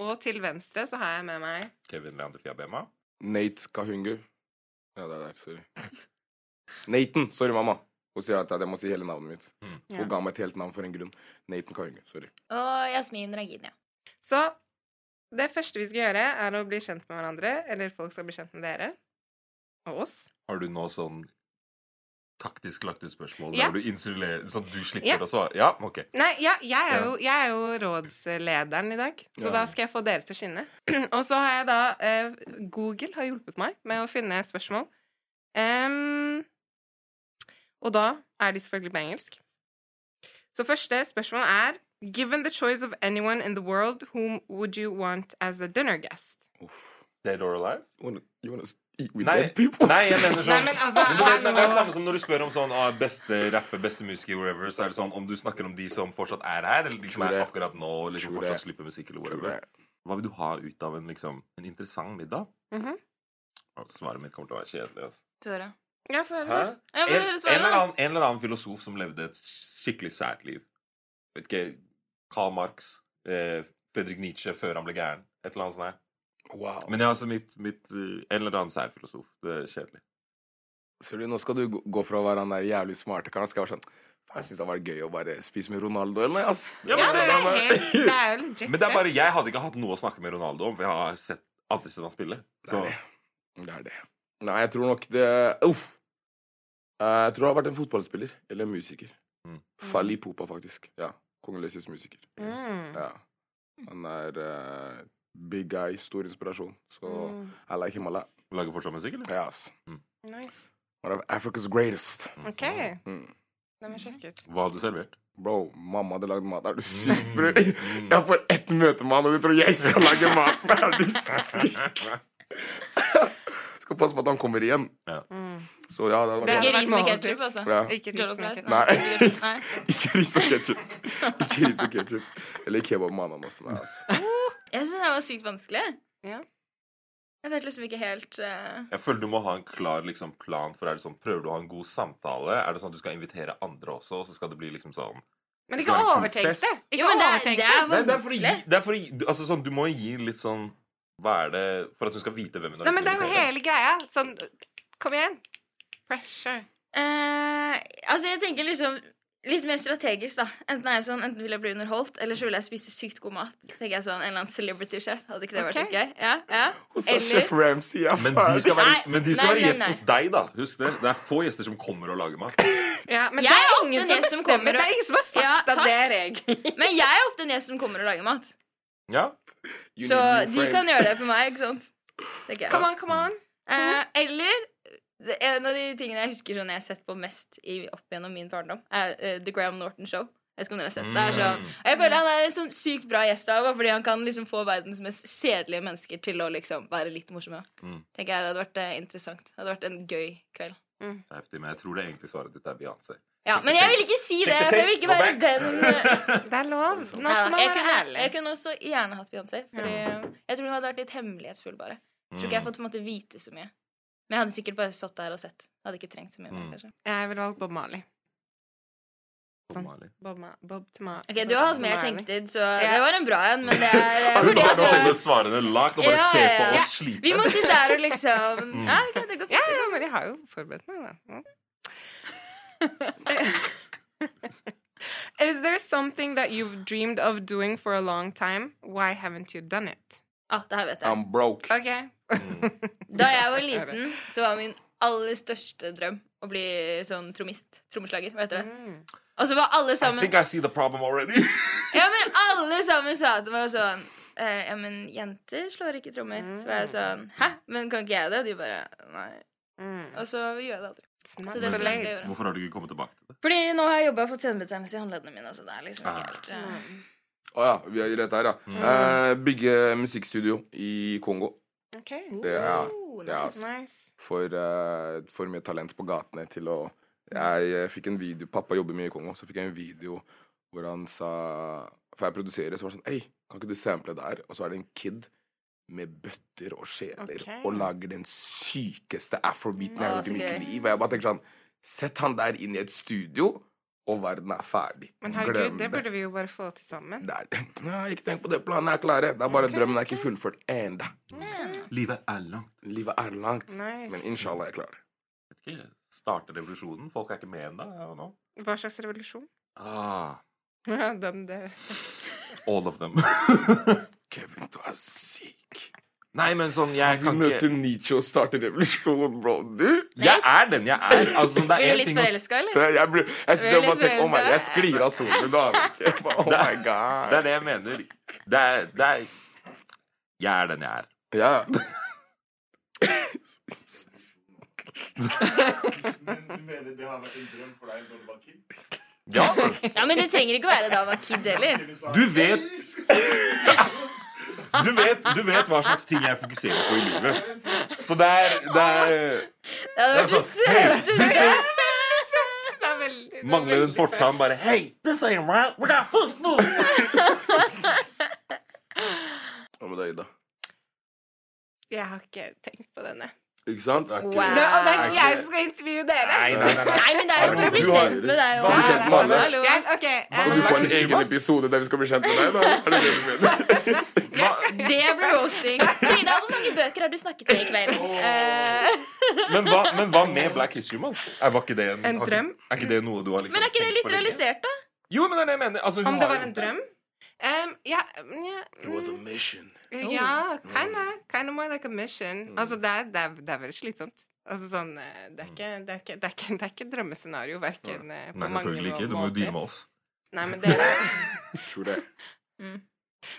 og til venstre så har jeg med meg Kevin Leander Fiabema. Nate Kahungu. Ja, det er der. Sorry. Nathan. Sorry, mamma. Hun sier at jeg må si hele navnet mitt. Mm. Hun ga meg et helt navn for en grunn. Nathan Kahungu. Sorry. Og Jasmin Raginia. Så det første vi skal gjøre, er å bli kjent med hverandre, eller folk skal bli kjent med dere. Og oss. Har du nå sånn taktisk lagt ut spørsmål Ja. der du insulerer Sånn at du slipper Ja. å svare? Ja, OK. Nei, ja, jeg, er jo, jeg er jo rådslederen i dag, så da skal jeg få dere til å skinne. og så har jeg da eh, Google har hjulpet meg med å finne spørsmål. Um, og da er de selvfølgelig på engelsk. Så første spørsmål er Given the choice of anyone in the world, whom would you want as a dinner guest? Uff. Dead or alive? You wanna, you wanna eat with Nei, dead people? nei, jeg mener sånn Nei, men altså, Men det er det samme som når du spør om sånn ah, beste rapper, beste musiker, whatever, så er det sånn om du snakker om de som fortsatt er her, eller de som er akkurat nå, eller som fortsatt slipper musikk, eller whatever. Hva vil du ha ut av en, liksom, en interessant middag? Mm -hmm. Svaret mitt kommer til å være kjedelig. Altså. Få høre. Ja, få Hæ? høre. Ja, En, en, eller annen, en eller annen filosof som levde et skikkelig sært liv. Vet ikke Karl Marx, eh, Fredrik Nietzsche før han ble gæren. Et eller annet sånt. Wow. Men ja, altså mitt, mitt eh, En eller annen særfilosof. Det er kjedelig. Ser du, nå skal du gå- fra å være han der jævlig smarte karen skal være sånn Jeg syns det hadde vært gøy å bare spise med Ronaldo eller noe, ass. Ja, men det er helt Det er jo legit. Men det er bare, jeg hadde ikke hatt noe å snakke med Ronaldo om, for jeg har sett, aldri sett han spille. Så Det er det. Det er det. Nei, jeg tror nok det Uff. Eh, Jeg tror det har vært en fotballspiller. Eller en musiker. Mm. Fali Popa, faktisk. Ja. Kongelesisk musiker. Mm. Ja. Han er eh, big guy, stor inspirasjon. Så Mm. I like him a lot. lager fortsatt musikk, eller? Ja, ass. Nice. One of Africa's greatest. OK. Mm. Det må sjekke ut. Hva hadde du servert? Bro, mamma hadde lagd mat. Er du syk, bror? Jeg får ett møte med han, og du tror jeg skal lage mat? Er du syk? Skal passe på at han kommer igjen. Mm. Så ja, det Det vært Ikke ris med ketsjup, altså. Ja. Ikke ris med ketchup. Nei. Ikke ris og ketsjup. Ikke ris og ketsjup. Eller kebab med ananas. Nei, ass. Jeg syns det var sykt vanskelig. Ja. Jeg vet liksom ikke helt uh... Jeg føler du må ha en klar liksom, plan. For er det sånn, Prøver du å ha en god samtale? Er det sånn at du skal invitere andre også? Og så skal det bli liksom sånn Men ikke overtenk det. Ikke Jo, men det er- overtenk det det. er Nei, det er for å gi, vanskelig. det er for å gi altså, sånn, Du må gi litt sånn Hva er det For at hun skal vite hvem hun har Nei, men det er jo hele greia. Sånn Kom igjen. Pressure. Uh, Altså, jeg tenker liksom litt mer strategisk, da. Enten er jeg sånn, enten vil jeg bli underholdt, eller så vil jeg spise sykt god mat. Tenker jeg sånn, En eller annen celebrity chef. Hadde ikke det vært okay. litt gøy? Ja, ja. Så Chef Ramsay. Ja, Men de skal være, Nei, men de skal nei, være nei, gjest nei. hos deg, da. Husk det. Det er få gjester som kommer og lager mat. Ja, men Jeg det er er ingen ofte som som kommer og- Det er ingen som har sagt Ja, at det er jeg. Men jeg er ofte en gjest som kommer og lager mat. Ja. You Så de kan gjøre det for meg, ikke sant? Come on, come on. Eh, eller en av de tingene jeg husker sånn jeg har sett på mest i, opp gjennom min barndom, er uh, The Graham Norton Show. Jeg vet ikke om dere har sett det. er sånn, og jeg føler Han er en sånn sykt bra gjest av fordi han kan liksom få verdens mest kjedelige mennesker til å liksom være litt morsomme. Mm. Tenker jeg Det hadde vært uh, interessant. Det hadde vært en gøy kveld. Det er heftig, men jeg tror det egentlig svaret ditt er Beyoncé. Ja, Men jeg vil ikke si det, for jeg vil ikke være den eh, Det er lov. Nå skal Ja, man være ærlig. jeg kunne også gjerne hatt Beyoncé. Fordi Jeg tror hun hadde vært litt hemmelighetsfull, bare. Jeg tror ikke jeg har fått på en måte vite så mye. Men jeg hadde sikkert bare stått der og sett. Jeg hadde ikke trengt så mye mer, mm. kanskje. Jeg ville valgt Bob Marley. Sånn. Bob, Ma Bob Tama Ok, Du har hatt mer tenktid, så det var en bra en, men det er eh, Har du sagt at du eh, svarene lagt og bare ja, se på oss slite? Vi må sitte der og liksom mm. Ja, okay, det går fint. Ja, men jeg har jo forberedt meg, da. Is there something that you've dreamed of doing for a long time? Why haven't you done it? Ah, det her vet jeg. I'm broke. Okay. Da jeg var liten, så var min aller største drøm å bli sånn trommist. Trommeslager, hva heter det? Og så var alle I sammen think I see the problem already. Ja, men alle sammen sa til meg sånn eh, Ja, men jenter slår ikke trommer. Så var jeg sånn Hæ? Men kan ikke jeg det? De bare Nei. Og så gjør jeg det aldri. Så det gjøre. Hvorfor har du ikke kommet tilbake til det? Fordi nå har jeg jobba og fått senebetennelse i håndleddene mine. Så det er liksom ikke helt eh, oh, ja, vi er rett her, ja. Uh, bygge musikkstudio i Kongo. OK. Det ja, er. Nice. for, uh, for mye talent på gatene til å Jeg fikk en video Pappa jobber mye i Kongo, så fikk jeg en video hvor han sa For jeg produserer, så var det sånn Hei, kan ikke du sample det her? Og så er det en kid med bøtter og sjeler okay. og lager den sykeste afrobeaten jeg har hørt i mitt liv. Og jeg bare tenker sånn Sett han der inn i et studio, og verden er ferdig. Men herregud, det burde vi jo bare få til sammen. Det er det. Jeg ikke tenk på det. Planene er klare. Det er bare drømmen er ikke fullført ennå. Livet er langt. Livet er langt, Nice. men inshallah jeg klarer det. Vet ikke, Starte revolusjonen. Folk er ikke med ennå. Hva slags revolusjon? Ah, Den, det. all of them. Kevin, du er syk. Nei, men sånn, jeg Vi kan møter ikke Nietzsche og starter revolusjon, bro. Du? Jeg er den jeg er. Altså, det er Blir du litt forelska, eller? Jeg, blir, jeg sitter og litt bare tenker Oh my, jeg sklir av stolen. Du ikke. Oh my Det er det jeg mener. Det er, det er Jeg er den jeg er. Ja. Ja, Ja, men det trenger ikke å være da jeg var kid heller. du vet du vet, du vet hva slags ting jeg fokuserer på i livet. Så det er, det er Det er vært Altså, så hey, er er Mangler en fortann bare Hey, this ain't right. We're not food. Hva med deg, Ida? Jeg har ikke tenkt på denne. Ikke sant? Wow. Det, og det er ikke jeg som skal intervjue dere. Nei, nei, nei. nei. Nei, men det er jo for å bli kjent med deg. Skal bli kjent med alle. Hallo. Ok, Skal du får en egen episode der vi skal bli kjent med deg? Da? Er det det du mener? Det ble roasting. Sida, hvor mange bøker har du snakket med i kveld? Oh. Men hva, men hva med Black History Month? Er, var ikke det en, En drøm? ikke-? Er ikke det noe du har liksom men er ikke det litt realisert, da? Jo, men det er det jeg mener. Altså, hun Om det var en drøm? Um, ja, ja, It was a mission. ja kinda, kinda more like a mission. Altså, det er, det er, det er veldig slitsomt. Altså sånn eh, Det er ikke, det er ikke, det er ikke, det er ikke et drømmescenario, verken ja. på Nei, mange selvfølgelig ikke. Du må jo deale med oss. Nei, men det er, Tror det.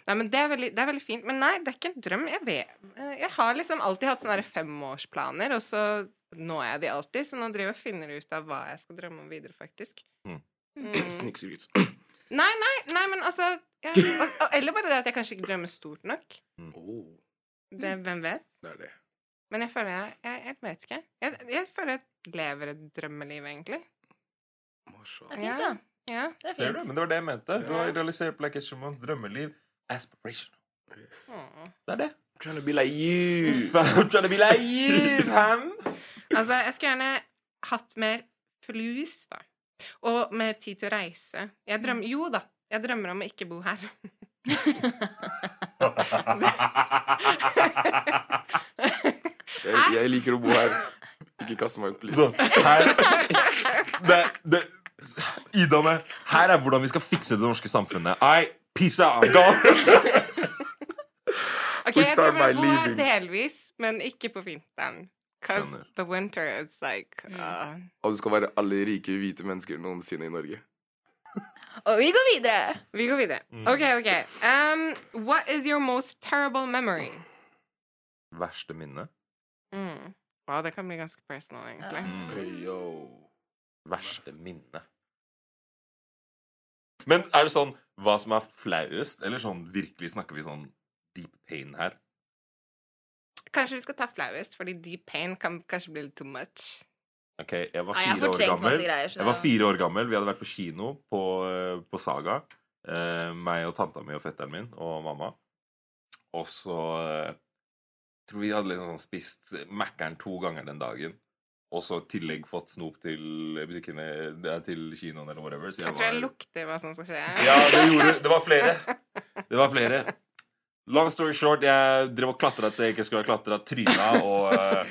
Nei, men det er, veldig, det er veldig fint. Men nei, det er ikke en drøm. Jeg vet eh, Jeg har liksom alltid hatt sånne femårsplaner, og så når jeg de alltid. Så nå driver jeg og finner ut av hva jeg skal drømme om videre, faktisk. Mm. Mm. Snikskryt. Nei, nei, nei, men altså ja. Eller bare det at jeg kanskje ikke drømmer stort nok. Oh, Det, hvem vet? det er det. Men jeg føler jeg Jeg, jeg vet ikke. Jeg, jeg føler jeg lever et drømmeliv, egentlig. Det er fint, da. Ja. Det er Ser du? Men det var det jeg mente. Du har realisert Black History Drømmeliv. Aspirational. Yes. Det er det. I'm Trying to be like you. I'm trying to be like you, fam. Altså, jeg skulle gjerne hatt mer flus, da. Og mer tid til å reise. Jeg drømmer Jo da, jeg drømmer om å ikke bo her. Jeg, jeg liker å bo her. Ikke kast meg ut, please. Sånn, her det, det, Idane, her er hvordan vi skal fikse det norske samfunnet. I peace out. Go. Ok, We jeg start det leaving. delvis, men ikke på vinteren. Because Skjønner. the winter is like uh, Og du skal være alle rike, hvite mennesker noensinne i Norge. Og vi går videre. Vi går videre. OK, OK. Um, what is your most terrible memory? Verste minne? Mm. Wow, det kan bli ganske personal, egentlig. Mm. Hey, yo. Verste minne. Men er det sånn hva som er flauest, eller sånn virkelig snakker vi sånn deep pain her? Kanskje vi skal ta flauest, fordi deep pain kan kanskje bli litt too much. Ok, jeg var fire år gammel. greier, så Jeg var fire år gammel. Vi hadde vært på kino på, eh, på Saga. Eh, meg og tanta mi og fetteren min og mamma. Og så eh, tror vi hadde liksom sånn spist Mækkern to ganger den dagen. Og så i tillegg fått snop til butikkene til kinoen eller whatever. Så Jeg tror jeg var- lukter hva som skal skje. Ja, det gjorde Det var flere. Det var flere. Long story short, jeg drev og klatra et sted jeg ikke skulle ha klatra, tryna, og uh,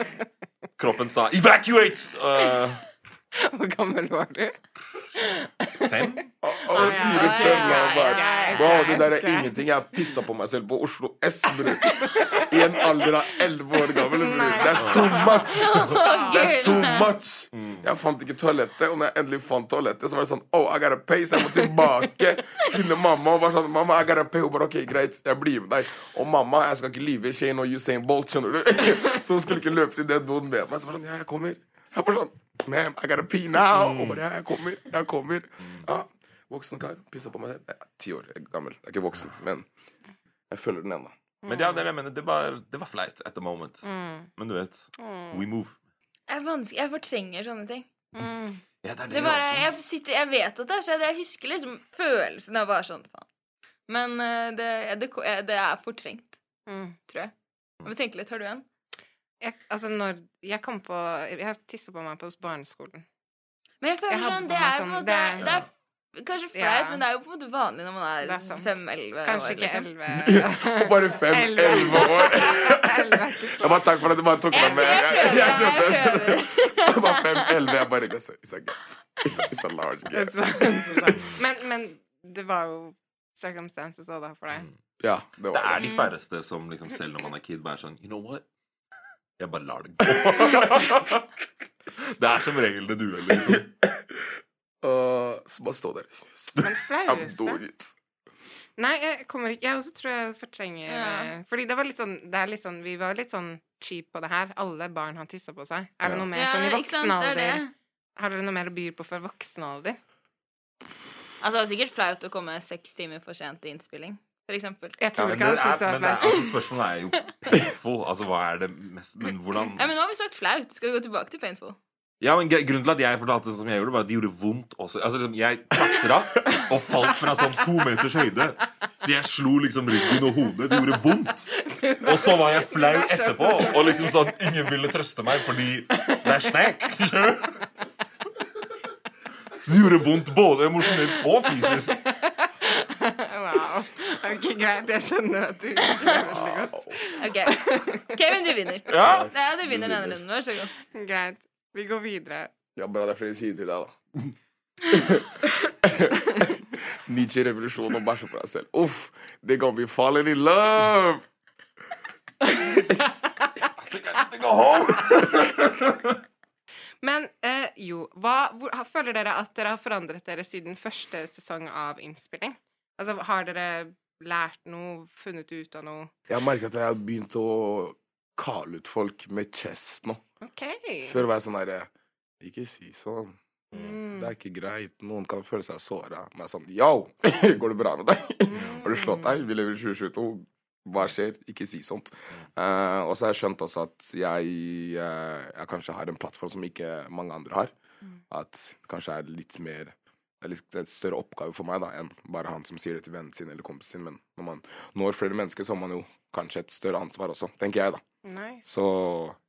kroppen sa 'evacuate'! Eh, Hvor gammel var du? Fem? Og ja, fire, ja, fem, ja, og ja, ja, Bro, det der er ingenting. Jeg pissa på meg selv på Oslo S, bror. I en alder av elleve år gammel, bror. That's too much. That's too much. Jeg fant ikke toalettet, og når jeg endelig fant toalettet, så var det sånn Oh, I gotta pay, så jeg må tilbake. Finne mamma og bare sånn Mamma, I gotta pay. Hun bare OK, greit, jeg blir med deg. Og mamma, jeg skal ikke lyve. Shane og Usain Bolt, skjønner du. Så hun skulle ikke løpe til den doen med meg. Så var det sånn Ja, jeg kommer. Jeg får sånn Ma'am, I gotta pee now. Og bare jeg kommer. Jeg kommer. Ja, voksen kar. Pissa på meg selv. Jeg er ti år jeg er gammel. Jeg er ikke voksen, men jeg føler den ennå. Men ja, det, er jeg mener, det, var, det var flaut at the moment. Men du vet, we move. Jeg, er vanskelig, jeg fortrenger sånne ting. Ja, det er det, Det bare, jeg, sitter, jeg vet at det har skjedd. Jeg husker liksom følelsen av bare sånn faen. Men eh, det, det, det er fortrengt, Mm. tror jeg. Jeg må tenke litt. Har du en? Jeg, altså, når jeg kom på Jeg tissa på meg på barneskolen. Men jeg føler Jeg sånn, det er på en sånn- måte det- Det er kanskje flaut, Ja. men det er jo på en måte vanlig når man er er sant. fem-elleve Kanskje ikke ikke Liksom. elleve Bare fem, Elleve. elleve år. Jeg bare takk for at du bare tok meg med. Jeg Jeg, jeg, jeg, skjønte, jeg, var fem, elleve. Jeg bare It's a, it's a, it's a, large gap. men, men det var jo circumstances òg, da, for deg. Ja, det Det er det. de færreste som liksom, selv når man er kid, bare er sånn You know what? Jeg bare lar det gå. det er som regel det dueller, liksom. Og så bare stå der. Men flaueste. Nei, jeg kommer ikke Jeg også tror jeg fortrenger Ja. eh, Fordi det var litt sånn, det er litt sånn Vi var litt sånn cheap på det her. Alle barn har tissa på seg. Er det Ja. noe mer Ja, sånn i voksen er alder? Har dere noe mer å by på for voksen alder? Altså, det er sikkert flaut å komme seks timer for sent til innspilling, for eksempel. Jeg tror Men, ikke han syns det var men det er, flaut. altså, spørsmålet er jo painful. Altså, hva er det mest Men hvordan Ja, men nå har vi sagt flaut. Skal vi gå tilbake til painful? Ja, men Grunnen til at jeg fortalte det som jeg gjorde, var at de gjorde vondt også. Altså, liksom, Jeg klatra og falt fra sånn to meters høyde. Så jeg slo liksom ryggen og hodet. Det gjorde vondt. Og så var jeg flau etterpå. Og liksom sånn Ingen ville trøste meg fordi det er snack. skjønner? Så det gjorde vondt både emosjonelt og fysisk. Wow. Ok, greit. Jeg skjønner at du husker det veldig godt. Ok, Kevin, du vinner. Ja. Ja, du vinner denne runden. Vær så god. Greit. Vi går videre. Ja, bra det er flere sider til deg, da. Nietzsche revolusjon og bæsje på deg selv. Uff, they gonna be falling in love! Men eh, jo, hva, hvor, føler dere at dere har forandret dere siden første sesong av innspilling? Altså, har dere lært noe, funnet ut av noe? Jeg merker at jeg har begynt å kalle ut folk med chest nå. OK. Før var jeg sånn herre Ikke si sånn. Mm. Det er ikke greit. Noen kan føle seg såra. Men jeg er sånn Yo! Går det bra med deg? Har du slått deg? Vi lever i 2022. Hva skjer? Ikke si sånt. Uh, og så har jeg skjønt også at jeg, uh, jeg kanskje har en plattform som ikke mange andre har. At kanskje er litt mer det er et større oppgave for meg da enn bare han som sier det til vennen sin eller kompisen sin. Men når man når flere mennesker, så har man jo kanskje et større ansvar også, tenker jeg, da. Nice. Så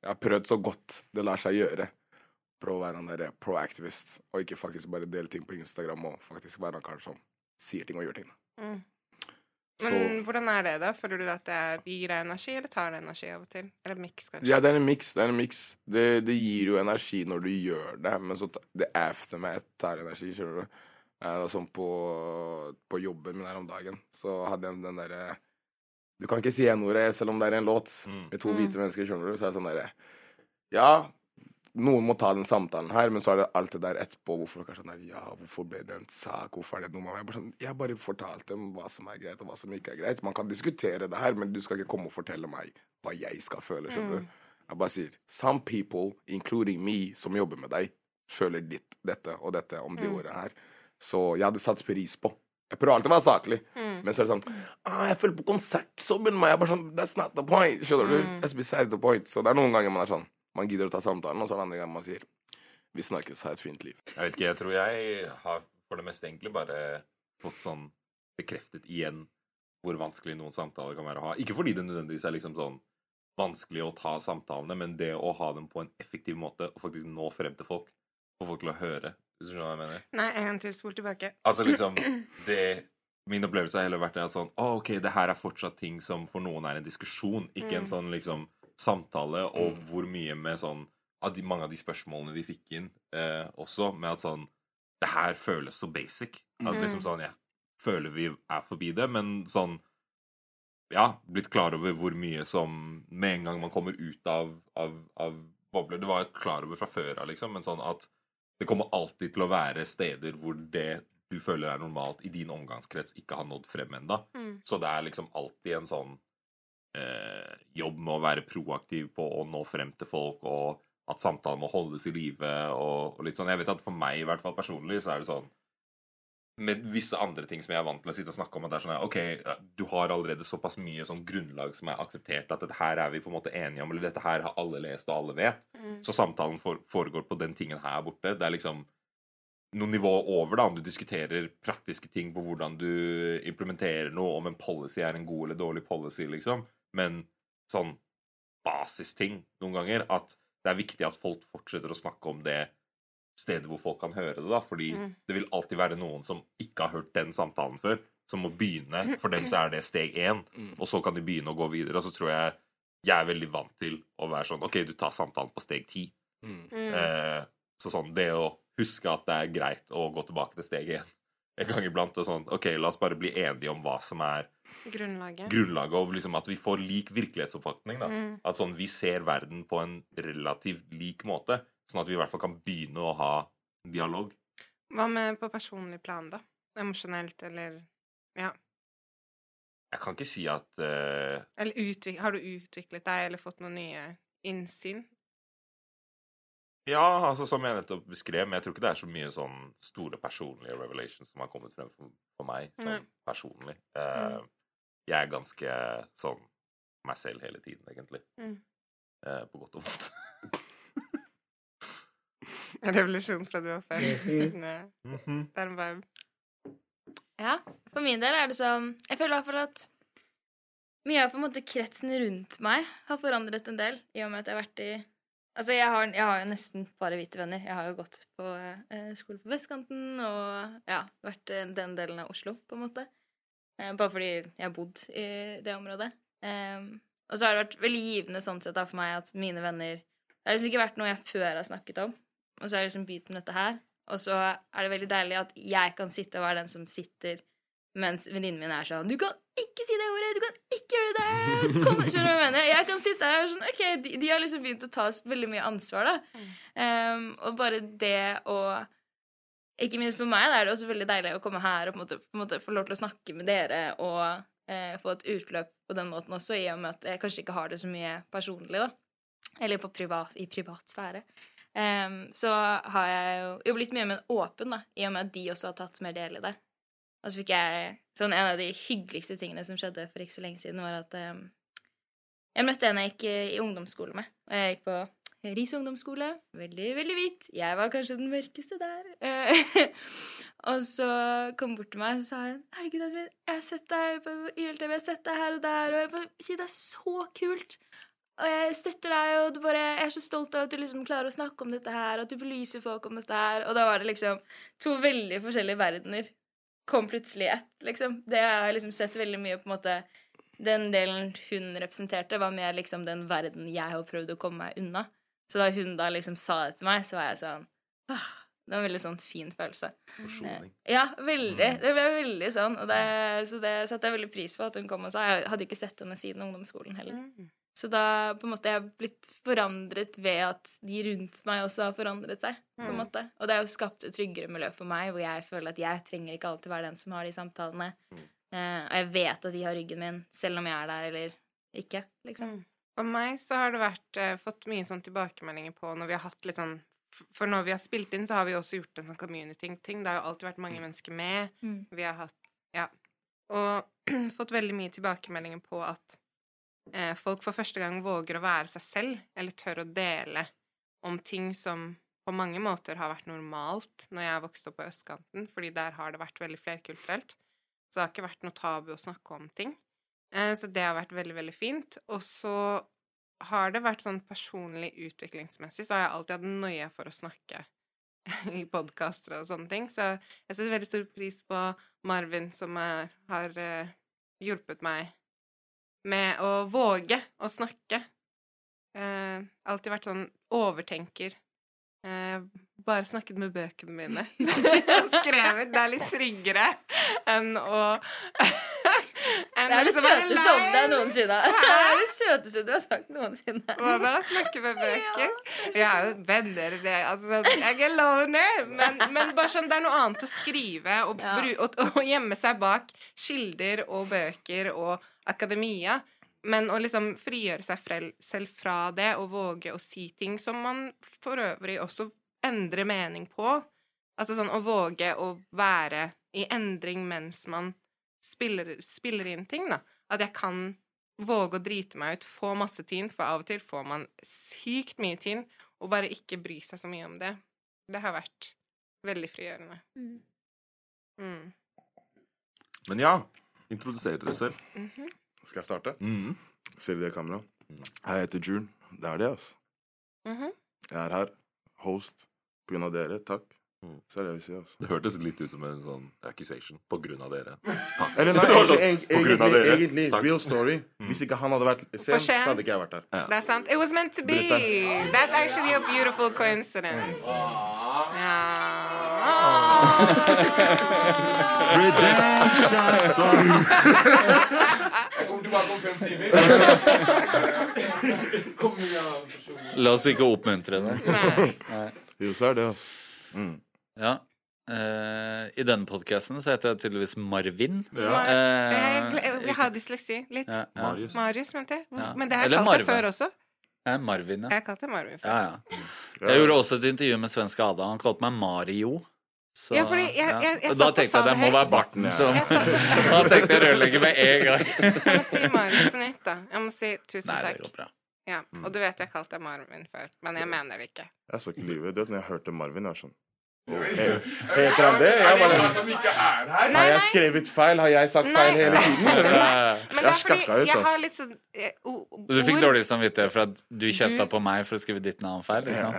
jeg har prøvd så godt det lar seg gjøre. Prøve å være han derre pro-activist, og ikke faktisk bare dele ting på Instagram, og faktisk være han karen som sier ting og gjør ting. da. Mm. Så Men hvordan er det, da? Føler du at det er, gir deg energi, eller tar det energi av og til? Eller miks, kanskje? ja, det er en miks. Det er en miks. Det, det gir jo energi når du gjør det, men så det aftermath tar energi, skjønner du. Eh, sånn på, på jobben min her om dagen, så hadde jeg den derre Du kan ikke si n-ordet selv om det er en låt Mm. med to hvite mennesker, skjønner du. Så er det sånn derre Ja, noen må ta den samtalen her, men så er det alt det der etterpå. Hvorfor folk er sånn der Ja, hvorfor ble det en sak? Hvorfor er det noe med meg? Jeg bare, sånn, jeg bare fortalte dem hva som er greit, og hva som ikke er greit. Man kan diskutere det her, men du skal ikke komme og fortelle meg hva jeg skal føle, skjønner du. Jeg bare sier Some people, including me, som jobber med deg, føler ditt, dette og dette om de mm. årene her. Så jeg hadde satt pris på. Jeg prøver alltid å være saklig, men så er det sånn ah, 'Jeg føler på konsert så begynner Jeg bare sånn That's not the point. Skjønner du? That's besides the point. Så det er noen ganger man er sånn Man gidder å ta samtalen, og så er det andre ganger man sier 'Vi snakkes, ha et fint liv'. Jeg vet ikke, jeg tror jeg har for det meste egentlig bare fått sånn bekreftet igjen hvor vanskelig noen samtaler kan være å ha. Ikke fordi det nødvendigvis er liksom sånn vanskelig å ta samtalene, men det å ha dem på en effektiv måte og faktisk nå frem til folk. Få folk til å høre. Hvis du skjønner hva jeg mener? Nei, en til. Spol tilbake. Altså liksom det, Min opplevelse har heller vært det at sånn Å, ok, det her er fortsatt ting som for noen er en diskusjon, ikke en sånn liksom samtale, og hvor mye med sånn av de, Mange av de spørsmålene vi fikk inn eh, også, med at sånn Det her føles så basic. At Mm. liksom sånn Jeg føler vi er forbi det, men sånn Ja, blitt klar over hvor mye som Med en gang man kommer ut av, av, av bobler Det var jeg klar over fra før av, liksom, men sånn at det kommer alltid til å være steder hvor det du føler er normalt i din omgangskrets, ikke har nådd frem ennå. Mm. Så det er liksom alltid en sånn eh, jobb med å være proaktiv på å nå frem til folk, og at samtalen må holdes i live, og, og litt sånn. Jeg vet at for meg, i hvert fall personlig, så er det sånn med visse andre ting som jeg er vant til å sitte og snakke om, at det er sånn OK, du har allerede såpass mye sånn grunnlag som er akseptert, at dette her er vi på en måte enige om, eller dette her har alle lest, og alle vet. Mm. Så samtalen for, foregår på den tingen her borte. Det er liksom noen nivå over, da, om du diskuterer praktiske ting på hvordan du implementerer noe, om en policy er en god eller dårlig policy, liksom. Men sånn basisting noen ganger, at det er viktig at folk fortsetter å snakke om det stedet hvor folk kan høre det, da, fordi Mm. det vil alltid være noen som ikke har hørt den samtalen før, som må begynne. For dem så er det steg én, Mm. og så kan de begynne å gå videre. Og så tror jeg jeg er veldig vant til å være sånn OK, du tar samtalen på steg ti. Mm. Mm. Eh, så sånn, det å huske at det er greit å gå tilbake til steg én en gang iblant, og sånn OK, la oss bare bli enige om hva som er Grunnlaget. grunnlaget, og liksom at vi får lik virkelighetsoppfatning, da. Mm. At sånn, vi ser verden på en relativt lik måte, sånn at vi i hvert fall kan begynne å ha dialog. Hva med på personlig plan, da? Emosjonelt, eller Ja. Jeg kan ikke si at uh... Eller utvik har du utviklet deg, eller fått noen nye innsyn? Ja, altså som jeg nettopp beskrev, men jeg tror ikke det er så mye sånn store personlige revelations som har kommet frem for, for meg, sånn mm. personlig. Eh, Jeg er ganske sånn meg selv hele tiden, egentlig. Mm. Eh, på godt og vondt. Revolusjon fra du var fem. Nei, Det er en vibe. Ja, for min del er det sånn Jeg føler i hvert fall at mye av på en måte kretsen rundt meg har forandret en del, i og med at jeg har vært i Altså, jeg har, jeg har jo nesten bare hvite venner. Jeg har jo gått på eh, skole på vestkanten og ja, vært i den delen av Oslo, på en måte. Eh, bare fordi jeg har bodd i det området. Eh, og så har det vært veldig givende sånn sett da for meg at mine venner Det har liksom ikke vært noe jeg før har snakket om, og så har jeg liksom begynt med dette her. Og så er det veldig deilig at jeg kan sitte og være den som sitter mens venninnen min er sånn 'Du kan ikke si det ordet! Du kan ikke gjøre det!' Kom, skjønner du hva jeg mener? Jeg kan sitte her og sånn Ok, de, de har liksom begynt å ta veldig mye ansvar, da. Um, og bare det å Ikke minst for meg da er det også veldig deilig å komme her og på en måte, på en måte få lov til å snakke med dere og eh, få et utløp på den måten også, i og med at jeg kanskje ikke har det så mye personlig, da. Eller på privat, i privat sfære. Um, så har jeg jo, jo blitt mye mer åpen, da, i og med at de også har tatt mer del i det. Og så fikk jeg sånn En av de hyggeligste tingene som skjedde for ikke så lenge siden, var at um, jeg møtte en jeg gikk eh, i ungdomsskole med. Og jeg gikk på Ris ungdomsskole. Veldig, veldig hvit. Jeg var kanskje den mørkeste der. Eh, og så kom hun bort til meg og sa hun, 'Herregud, Asmin, jeg har sett deg på YLTV, jeg har sett deg her og der.' Og jeg bare sier det er så kult. Og jeg støtter deg, og bare, jeg er så stolt av at du liksom klarer å snakke om dette her, og at du belyser folk om dette her. Og da var det liksom to veldig forskjellige verdener kom plutselig ett, liksom. Det har jeg liksom sett veldig mye på en måte Den delen hun representerte, var mer liksom den verden jeg har prøvd å komme meg unna. Så da hun da liksom sa det til meg, så var jeg sånn ah, Det var en veldig sånn fin følelse. Forsoning. Ja, veldig. Det ble veldig sånn. Og det, så det satte jeg veldig pris på at hun kom og sa. Jeg hadde ikke sett henne siden ungdomsskolen heller. Mm. Så da på en måte jeg har blitt forandret ved at de rundt meg også har forandret seg. på en Mm. måte. Og det har jo skapt et tryggere miljø for meg, hvor jeg føler at jeg trenger ikke alltid være den som har de samtalene. Eh, og jeg vet at de har ryggen min, selv om jeg er der eller ikke. liksom. Mm. For meg så har det vært eh, fått mye sånn tilbakemeldinger på når vi har hatt litt sånn For når vi har spilt inn, så har vi også gjort en sånn community-ting. Det har jo alltid vært mange mennesker med. Mm. Vi har hatt Ja. Og fått veldig mye tilbakemeldinger på at folk for første gang våger å være seg selv, eller tør å dele om ting som på mange måter har vært normalt når jeg har vokst opp på østkanten, fordi der har det vært veldig flerkulturelt. Så det har ikke vært noe tabu å snakke om ting. Eh, Så det har vært veldig, veldig fint. Og så har det vært sånn personlig utviklingsmessig, så har jeg alltid hatt nøye for å snakke i podkaster og sånne ting. Så jeg setter veldig stor pris på Marvin, som er, har eh, hjulpet meg med å våge å snakke. Eh, alltid vært sånn overtenker. Eh, bare snakket med bøkene mine. Skrevet Det er litt tryggere enn å enn Det er det liksom søteste om deg noensinne. Det er det søteste du har sagt noensinne. Hva da? Snakke med bøker? Jeg er jo venner, det. Altså, jeg er loner. Men, men bare sånn, det er noe annet å skrive og, bru, og, og gjemme seg bak kilder og bøker og akademia. Men å liksom frigjøre seg selv fra det og våge å si ting som man for øvrig også endrer mening på. Altså sånn å våge å være i endring mens man spiller, spiller inn ting, da. At jeg kan våge å drite meg ut, få masse tyn, for av og til får man sykt mye tyn, og bare ikke bry seg så mye om det. Det har vært veldig frigjørende. Mm. Men ja, introduser dere selv. Skal jeg starte? Mhm. Ser vi det i kameraet? Jeg heter June. Det er det, altså. Mhm. Jeg er her. Host. På grunn av dere. Takk. Mm. Så er det jeg vil si, altså. Det hørtes litt ut som en sånn accusation på grunn av dere. Eller nei, egentlig, sånn, egentlig, av egentlig, egentlig real story. Hvis ikke han hadde vært sen, så hadde ikke jeg vært her. Det er sant. It was meant to be. That's actually a beautiful coincidence. Ja. Jeg kommer tilbake om fem timer. La oss ikke oppmuntre det. Jo, så er det, altså. Ja. Uh, I denne podkasten så heter jeg tydeligvis Marvin. Ja. Jeg, Eh, jeg har dysleksi. Litt. ja, ja. Marius. Marius, mente jeg. Ja. Men det har jeg Eller kalt det før også. Eh, Marvin, ja. Jeg Marvin før. ja, ja. Jeg gjorde også et intervju med svenske Ada. Han kalte meg Mario. Så, Ja, fordi jeg- jeg- jeg Og da satt tenkte jeg det det må være barten som Da tenkte jeg rørlegger med en gang. Jeg må si Marius på nytt, da. Jeg må si tusen Nei, det takk. går bra. Ja. Og du vet jeg kalte deg Marvin før, men jeg mener det ikke. Jeg skal ikke lyve. Du vet, når jeg hørte Marvin, jeg var sånn «Å, he- Heter han det? Jeg bare, har jeg skrevet feil? Har jeg sagt feil hele tiden? Nei. Men det er fordi jeg har litt sånn eh, Du fikk dårlig samvittighet for at du kjefta på meg for å skrive ditt navn feil? Liksom.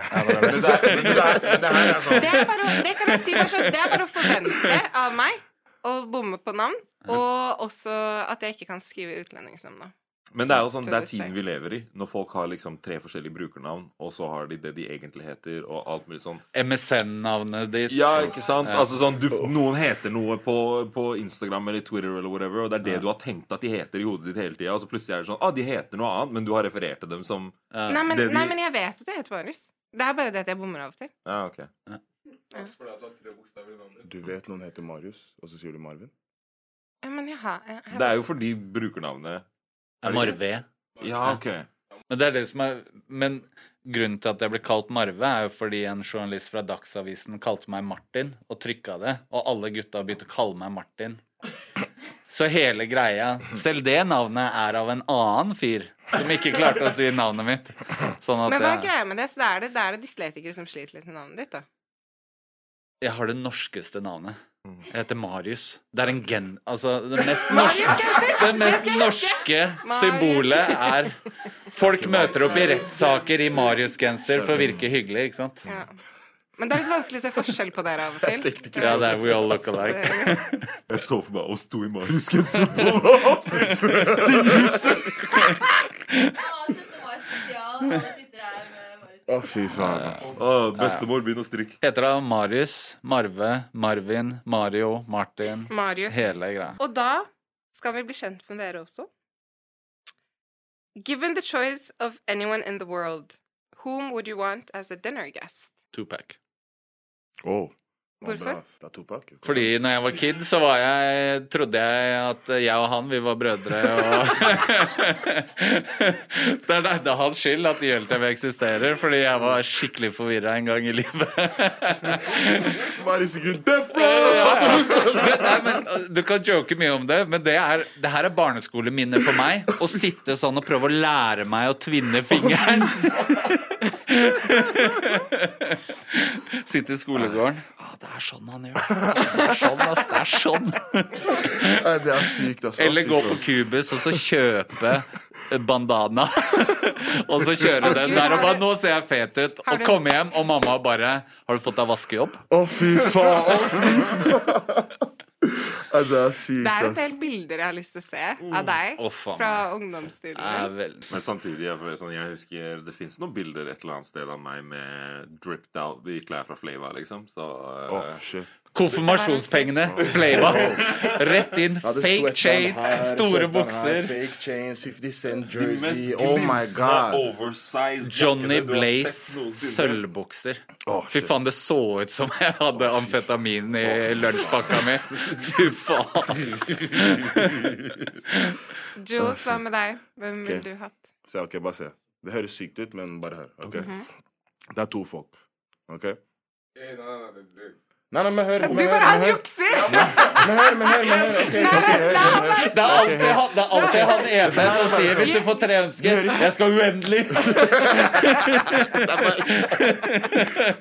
Det kan jeg si bare sånn, det er bare å forvente av meg å bomme på navn, og også at jeg ikke kan skrive utlendingsnavn. Men det er jo sånn, det er tiden vi lever i. Når folk har liksom tre forskjellige brukernavn, og så har de det de egentlig heter, og alt mulig sånn. MSN-navnet ditt. Ja, ikke sant? Ja. Altså sånn, du, Noen heter noe på, på Instagram eller Twitter, eller whatever, og det er det du har tenkt at de heter i hodet ditt hele tida, og så plutselig er det sånn ah, de heter noe annet, men du har referert til dem som Ja. Nei, men, det de- nei, men jeg vet at du heter Marius. Det er bare det at jeg bommer av og til. Ja, ok. Du vet noen heter Marius, og så sier du Marvin? Ja, men jeg har, jeg, har... Det er jo fordi brukernavnet Er Marve. Ja, ok. Men det er det som er Men grunnen til at jeg ble kalt Marve, er jo fordi en journalist fra Dagsavisen kalte meg Martin, og trykka det, og alle gutta begynte å kalle meg Martin. Så hele greia Selv det navnet er av en annen fyr som ikke klarte å si navnet mitt. Sånn at men hva er greia med det? Så da er det, det, er det dyslektikere som sliter litt med navnet ditt, da. jeg har det norskeste navnet. Jeg heter Marius. Det er en gen... Altså, det mest norske Det mest norske symbolet er Folk møter opp i rettssaker i Marius-genser for å virke hyggelig, ikke sant? Ja. Men det er litt vanskelig å se forskjell på dere av og til. Ja, det er we all look alike. Jeg så for meg oss to i Marius-genser på tinghuset. Å, fy faen. Bestemor, begynn å strikke. Heter da Marius, Marve, Marvin, Mario, Martin Marius. Hele greia. Og da skal vi bli kjent med dere også. Given the choice of anyone in the world, whom would you want as a dinner guest? Tupac. Å, Hvorfor? bra. Det er Tupac. Fordi når jeg var kid, så var jeg trodde jeg at jeg og han, vi var brødre, og Det er da hans skyld at YLTV eksisterer, fordi jeg var skikkelig forvirra en gang i livet. Row! Men, uh, du kan joke mye om det, men det, er, det her er barneskoleminner for meg. Å sitte sånn og prøve å lære meg å tvinne fingeren. Sitte i skolegården. Ah, det er sånn han gjør. Det er sånn, ass. Det er sånn. Nei, det er sykt, ass. Eller gå på Cubus og så kjøpe bandana. og så kjøre den der og bare 'Nå ser jeg fet ut.' Og komme hjem, og mamma bare 'Har du fått deg vaskejobb?' Å, fy faen. Ja, det er sykt, Det er et helt bilder jeg har lyst til å se av deg oh, fra ungdomstiden vel Men samtidig, jeg, sånn, jeg husker det fins noen bilder et eller annet sted av meg med dripped out i klær fra Flava, liksom. Så oh, Åh, shit. Konfirmasjonspengene, Flava. Rett inn. Fake chains, her, store her, bukser. Fake chains, 50 Cent jersey. Oh my god. Johnny Blaze sølvbukser. Oh, Fy faen, det så ut som jeg hadde amfetamin i lunsjpakka mi. Fy faen. Jules, hva med deg? Hvem ville Ok. du hatt? Se, ok, bare se. Det høres sykt ut, men bare hør. ok? Det er to folk. OK? Eh, no, no, det- Nei, nei, men hør. Du bare han jukser! Men hør, men hør. men hør, ok, ok, hør. Det er alltid han, det er alltid han ene som sier 'hvis du får tre ønsker', jeg skal uendelig.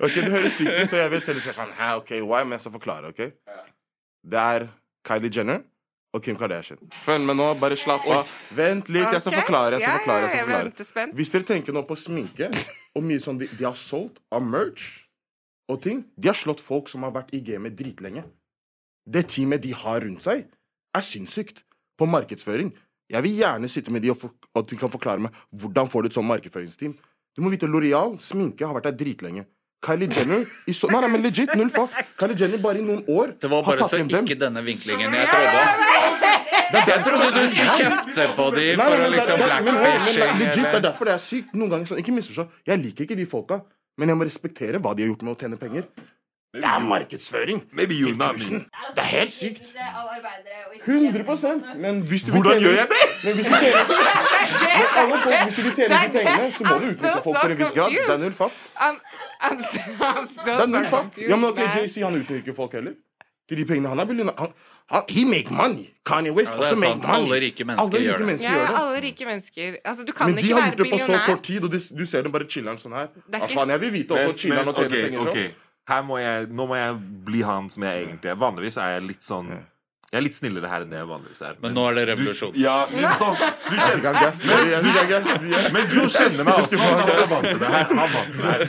Ok, Det høres sykt ut, så jeg vet selv sånn, Hæ, ok, why? Men jeg skal forklare. ok? Det er Kylie Jenner og Kim Kardashian. Følg med nå, bare slapp av. Vent litt, jeg skal forklare. jeg skal forklare, jeg skal forklare. Hvis dere tenker nå på sminke og mye sånn de, de har solgt av merch og ting De har slått folk som har vært i gamet dritlenge. Det teamet de har rundt seg, er sinnssykt på markedsføring. Jeg vil gjerne sitte med de og, for, og de kan forklare meg hvordan får du et sånt markedsføringsteam. Du må vite L'Oreal, sminke, har vært der dritlenge. Kylie Jenner i så, Nei, nei, men legit, null fuck. Kylie Jenner bare i noen år Det var bare så dem. ikke denne vinklingen jeg trodde. Jeg trodde du skulle kjefte på dem for å liksom blackfishing legit, det er derfor det er sykt. Noen ganger sånn, Ikke misforstå. Jeg liker ikke de folka, men jeg må respektere hva de har gjort med å tjene penger. Det er markedsføring. Maybe you. Det er helt sykt. Er og ikke 100 Men hvis du Hvordan gjør jeg det? Men hvis du tjener Men alle folk, hvis du vil tjene de pengene, så må du utnytte folk til en viss grad. Det er null still Det er null fatt. Ja, men ok. JC han utnytter ikke folk heller. Til de pengene han har belønna han, He make money. Kanye West Ja, også make money. Alle rike mennesker Alle gjør det. mennesker Ja, gjør det. alle rike mennesker. Altså, du kan Men de har være gjort det på så kort tid, og de, du ser dem bare chiller'n sånn her. Er Ja, faen, jeg vil vite også Men, men chiller'n og tjene okay, penger sånn. Her må jeg, nå må jeg bli han som jeg egentlig er. Vanligvis er jeg litt sånn Jeg er litt snillere her enn det jeg vanligvis er. Men nå er det revolusjon. Du, ja, men sånn Du kjenner. Men Joe kjenner meg også, så han er vant til det her. Han er vant til det her.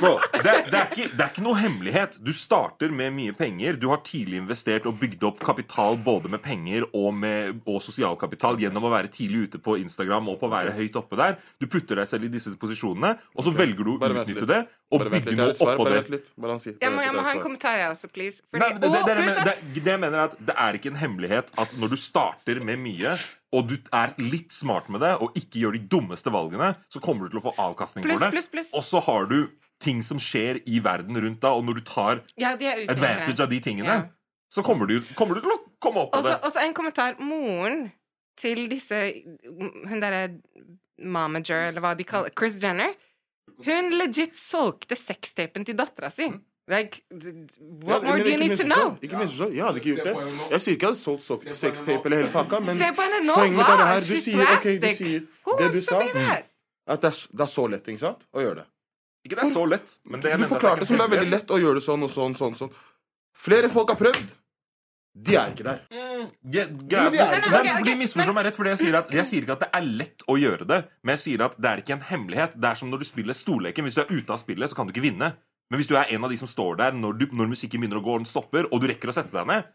Bro, det, det, er ikke, det er ikke noe hemmelighet. Du starter med mye penger. Du har tidlig investert og bygd opp kapital både med penger og, med, og sosialkapital gjennom å være tidlig ute på Instagram og på å være høyt oppe der. Du putter deg selv i disse posisjonene, og så velger du å utnytte det og bygge noe oppå det. Jeg må, jeg må ha en kommentar, jeg også, please. Fordi, Nei, det, det, det, det, det, det, det, det jeg mener er at det er ikke en hemmelighet at når du starter med mye, og du er litt smart med det, og ikke gjør de dummeste valgene, så kommer du til å få avkastning plus, for det. Plus, plus. Og så har du ting som skjer i verden rundt deg, og når du tar ja, advantage av de tingene, Ja. så kommer du, kommer du til å komme opp på det. det. også en kommentar. Moren til disse Hun derre mamager, eller hva de kaller Chris Jenner. Hun legit solgte sextapen til dattera si. Like, what Ja, more do you need to know? Ikke minst sånn. Jeg hadde ikke gjort det. Jeg sier ikke jeg hadde solgt so- sextape eller hele pakka, men poenget mitt er det her. Du sier, ok, du sier det du sa, at det er, det er så lett, ikke sant, å gjøre det. Ikke det er så lett, men det jeg Du forklarte det som det er veldig lett å gjøre det sånn og sånn, sånn, sånn. Flere folk har prøvd. De er ikke der. Mm, det- de er ikke misforstår meg rett, fordi jeg sier, at, jeg sier ikke at det er lett å gjøre det, men jeg sier at det er ikke en hemmelighet. Det er som når du spiller storleken. Hvis du er ute av spillet, så kan du ikke vinne. Men hvis du er en av de som står der når, du, når musikken begynner å gå, og den stopper, og du rekker å sette deg ned,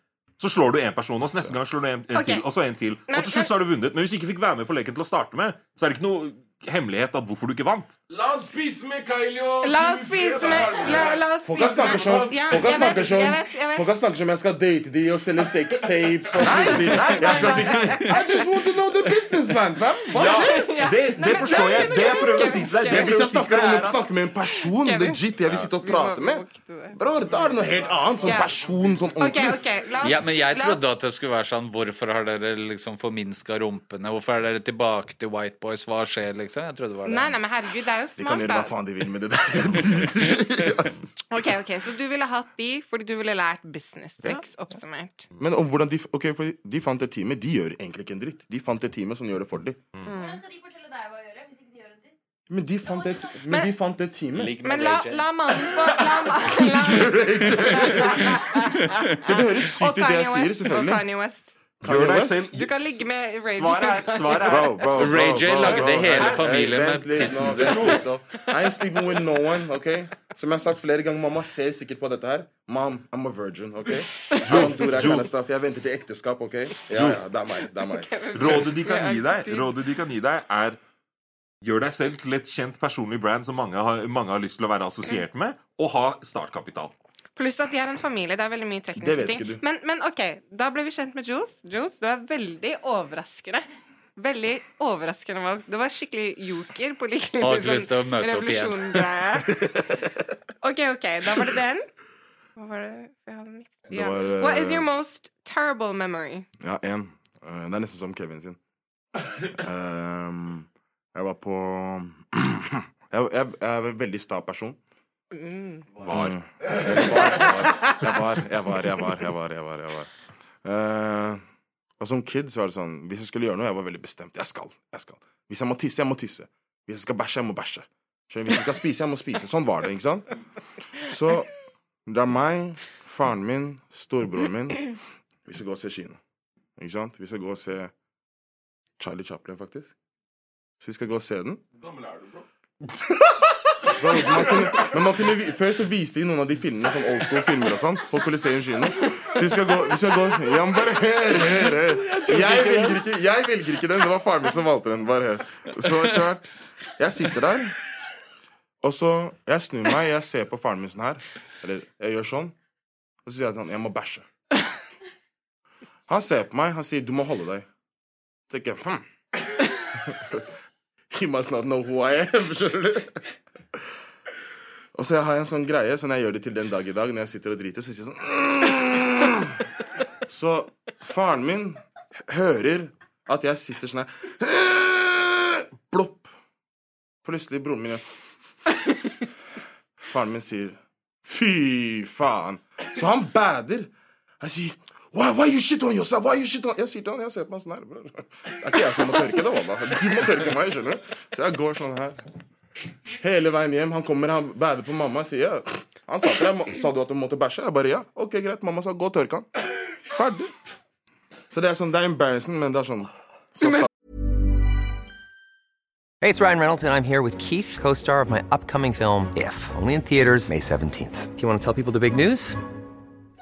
så slår du en person, og så neste gang slår du en, en okay. til, og så en til. Og til slutt så har du vunnet. Men hvis du ikke fikk være med på leken til å starte med, så er det ikke noe hemmelighet at hvorfor du ikke vant. La oss spise med Kylie La oss spise med La, la oss Folk har snakket sånn Ja, Folk har snakket sånn jeg vet, jeg vet. Folk har snakket som jeg skal date de og selge sextapes og I just want to know the business, man, fam. Hva Ja, skjer? det, det forstår jeg. Det jeg prøver å si til deg, det Hvis jeg snakker, om, å snakke med en person, legit, jeg vil sitte og prate med. Bror, da er det noe helt annet. Sånn Ja. person, sånn Ok, ordentlig. ok. La oss, Ja, men jeg trodde at det skulle være sånn Hvorfor har dere liksom forminska rumpene? Hvorfor er dere tilbake til White Boys? Hva skjer, liksom? Jeg trodde det var det. Nei, nei, men herregud, det er jo smart. De kan gjøre hva faen de vil med det der. Ok, ok, Så du ville hatt de fordi du ville lært business tricks, oppsummert. Men om hvordan de Ok, for de fant et teamet. De gjør egentlig ikke en dritt. De fant et teamet som gjør det for dem. Hvordan skal de fortelle deg hva å gjøre hvis ikke de gjør en dritt? Men de fant et, men Men- de fant et teamet. Men la, la mannen få la, la, la, Så det høres sykt ut, det jeg sier, selvfølgelig. Og. Kanye West. Gjør deg West? selv Du kan ligge med Ray Svaret er, svaret er Bro, bro, bro, Ray J lagde hele Hey, familien med tissen sin. I ain't sleeping with no one, ok? Som jeg har sagt flere ganger, mamma ser sikkert på dette her. Mom, I'm a virgin, ok? Don't do that kind of stuff. Jeg venter til ekteskap, ok? Ja, ja, det er meg. Det er meg. Rådet de kan gi deg, rådet de kan gi deg er Gjør deg selv til et kjent personlig brand som mange har, mange har lyst til å være assosiert med, og ha startkapital. Pluss at de er en familie. Det er veldig mye Det tekniske vet ting. ikke du. Men, men OK, da ble vi kjent med Jules. Jules, du er veldig overraskende. Veldig overraskende valg. Det var skikkelig joker på like å møte opp igjen. OK, OK, da var det den. Hva var det jeg hadde Ja. var, uh, What is your most terrible memory? Ja, én. Uh, det er nesten som Kevin sin. Ehm, jeg var på jeg, jeg, jeg er en veldig sta person. Var. Mm. Jeg var, jeg var, jeg var, jeg var. jeg var, jeg var. uh, og som kid så var det sånn Hvis jeg skulle gjøre noe, jeg var veldig bestemt. Jeg skal. jeg skal Hvis jeg må tisse, jeg må tisse. Hvis jeg skal bæsje, jeg må bæsje. Hvis jeg skal spise, jeg må spise. Sånn var det, ikke sant? Så det er meg, faren min, storebroren min Vi skal gå og se kino. Ikke sant? Vi skal gå og se Charlie Chaplin, faktisk. Så vi skal gå og se den. Hvor gammel er du, Bro, man kunne, men man kunne, før så viste de noen av de filmene, sånn old school filmer og sånn, på Coliseum kino. Så vi skal gå, vi skal gå Ja, men bare hør, hør, hør. Jeg velger ikke, jeg velger ikke den. Det var faren min som valgte den. Bare hør. Så etter hvert Jeg sitter der, og så Jeg snur meg, jeg ser på faren min sånn her. Eller jeg gjør sånn. Og så sier jeg til han jeg må bæsje. Han ser på meg, han sier du må holde deg. Tenker jeg hm. He must not know who I am, skjønner du. Og så har jeg en sånn greie, sånn jeg gjør det til den dag i dag, når jeg sitter og driter, så sier jeg sånn «Mm». Så faren min hører at jeg sitter sånn her Blopp. Plutselig broren min gjør Faren min sier Fy faen. Så han bader. Jeg sier Why, why you shit on yourself? Why you shit on Jeg sier til han, jeg ser på han sånn her. bror. Det er ikke jeg som må tørke det, Walla. Du må tørke meg, skjønner du. Så jeg går sånn her. Hele veien hjem. Han kommer, han bærer på mamma. Sier ja. Han sa til deg, sa du at du måtte bæsje? Jeg bare ja. Ok, greit. Mamma sa gå og tørk han. Ferdig. Så det er sånn, det er embarrassing, men det er sånn så Hey, it's Ryan Reynolds, and I'm here with Keith, co star of my upcoming film, If, only in theaters, May 17th. Do you want to tell people the big news?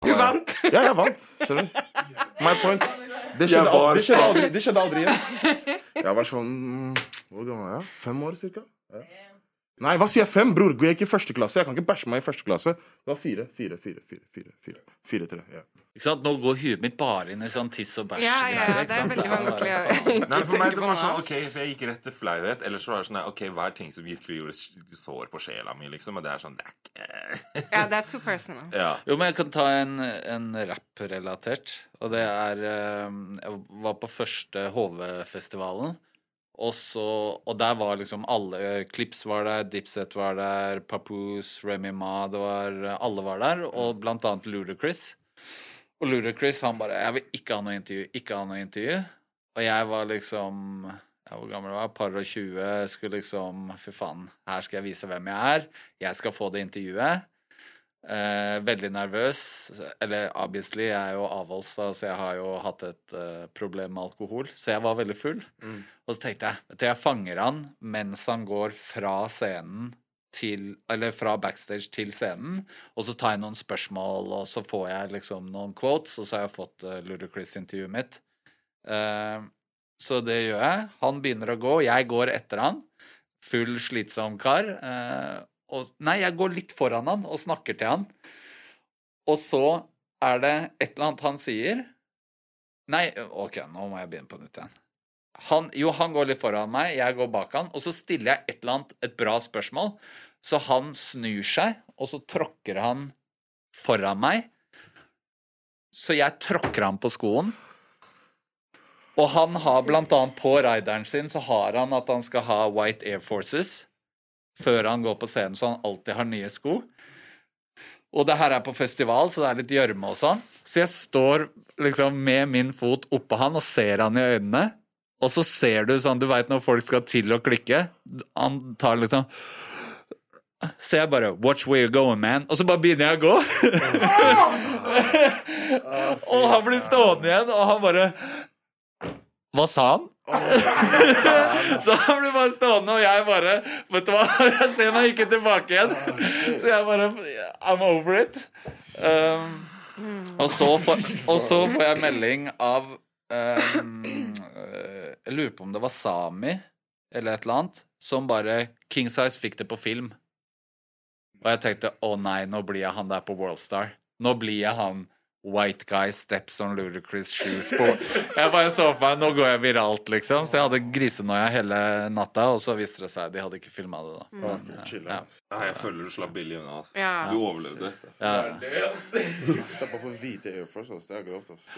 Du vant. Ja, jeg vant. Skjønner du? My point. Det skjedde, aldri, det skjedde, aldri, det skjedde aldri igjen. Jeg var sånn mm, Hvor gammel var jeg? Fem år, cirka? Ja. Nei, hva sier jeg? Fem, bror? Jeg gikk i første klasse. Jeg kan ikke bæsje meg i første klasse. Det var fire, fire, fire, fire, fire, fire, fire tre. Ja. Ikke sant? Nå går huet mitt bare inn i sånn tiss og bæsj. Ja, ja, ja, det er veldig vanskelig å ikke Nei, for meg det var sånn, ok, for jeg gikk rett til flauhet. Ellers så var det sånn, ok, hva er ting som virkelig gjorde sår på sjela mi, liksom? Og det er sånn, det er ikke Ja, det er too personal. Ja. Jo, men jeg kan ta en, en rap-relatert. Og det er eh, Jeg var på første HV-festivalen. Og, så, og der var liksom alle Clips var der, Dipset var der, Papoose, Remy Ma det var, Alle var der, og blant annet Ludacris. Og Ludacris han bare 'Jeg vil ikke ha noe intervju. Ikke ha noe intervju.' Og jeg var liksom ja, Hvor gammel var jeg? Par og tjue. Skulle liksom Fy faen, her skal jeg vise hvem jeg er. Jeg skal få det intervjuet. Eh, veldig nervøs. Eller obviously, jeg er jo avholds, da, så jeg har jo hatt et eh, problem med alkohol. Så jeg var veldig full. Og så tenkte jeg vet du, jeg fanger han mens han går fra scenen til Eller fra backstage til scenen. Og så tar jeg noen spørsmål, og så får jeg liksom noen quotes, og så har jeg fått uh, Ludacris-intervjuet mitt. Uh, så det gjør jeg. Han begynner å gå, jeg går etter han. Full slitsom kar. Uh, og, nei, jeg går litt foran han og snakker til han. Og så er det et eller annet han sier. Nei, OK, nå må jeg begynne på nytt igjen. Han, jo, han går litt foran meg, jeg går bak han, og så stiller jeg et eller annet, et bra spørsmål. Så han snur seg, og så tråkker han foran meg. Så jeg tråkker han på skoen. Og han har blant annet på rideren sin så har han at han skal ha White Air Forces før han går på scenen, så han alltid har nye sko. Og det her er på festival, så det er litt gjørme og sånn. Så jeg står liksom med min fot oppå han og ser han i øynene. Og så ser du sånn, du veit når folk skal til å klikke. Han tar liksom Så jeg bare 'Watch where you're going, man'. Og så bare begynner jeg å gå. og han blir stående igjen, og han bare Hva sa han? så han blir bare stående, og jeg bare Vet du hva, jeg ser meg ikke tilbake igjen. Så jeg bare I'm over it. Um, og, så får, og så får jeg melding av um, Jeg lurer på om det var Sami eller et eller annet, som bare King Size fikk det på film. Og jeg tenkte å nei, nå blir jeg han der på Worldstar. Nå blir jeg han White guy steps on ludicrous shoes på Jeg bare så for meg Nå går jeg viralt, liksom. Så jeg hadde grisenoia hele natta, og så viste det seg de hadde ikke filma det, da. Men, chill, ja. Ja, jeg føler du slapp billig unna. Altså. Ja. Du overlevde. Ja. Steppa på hvite Air Force. Det er grovt, ass.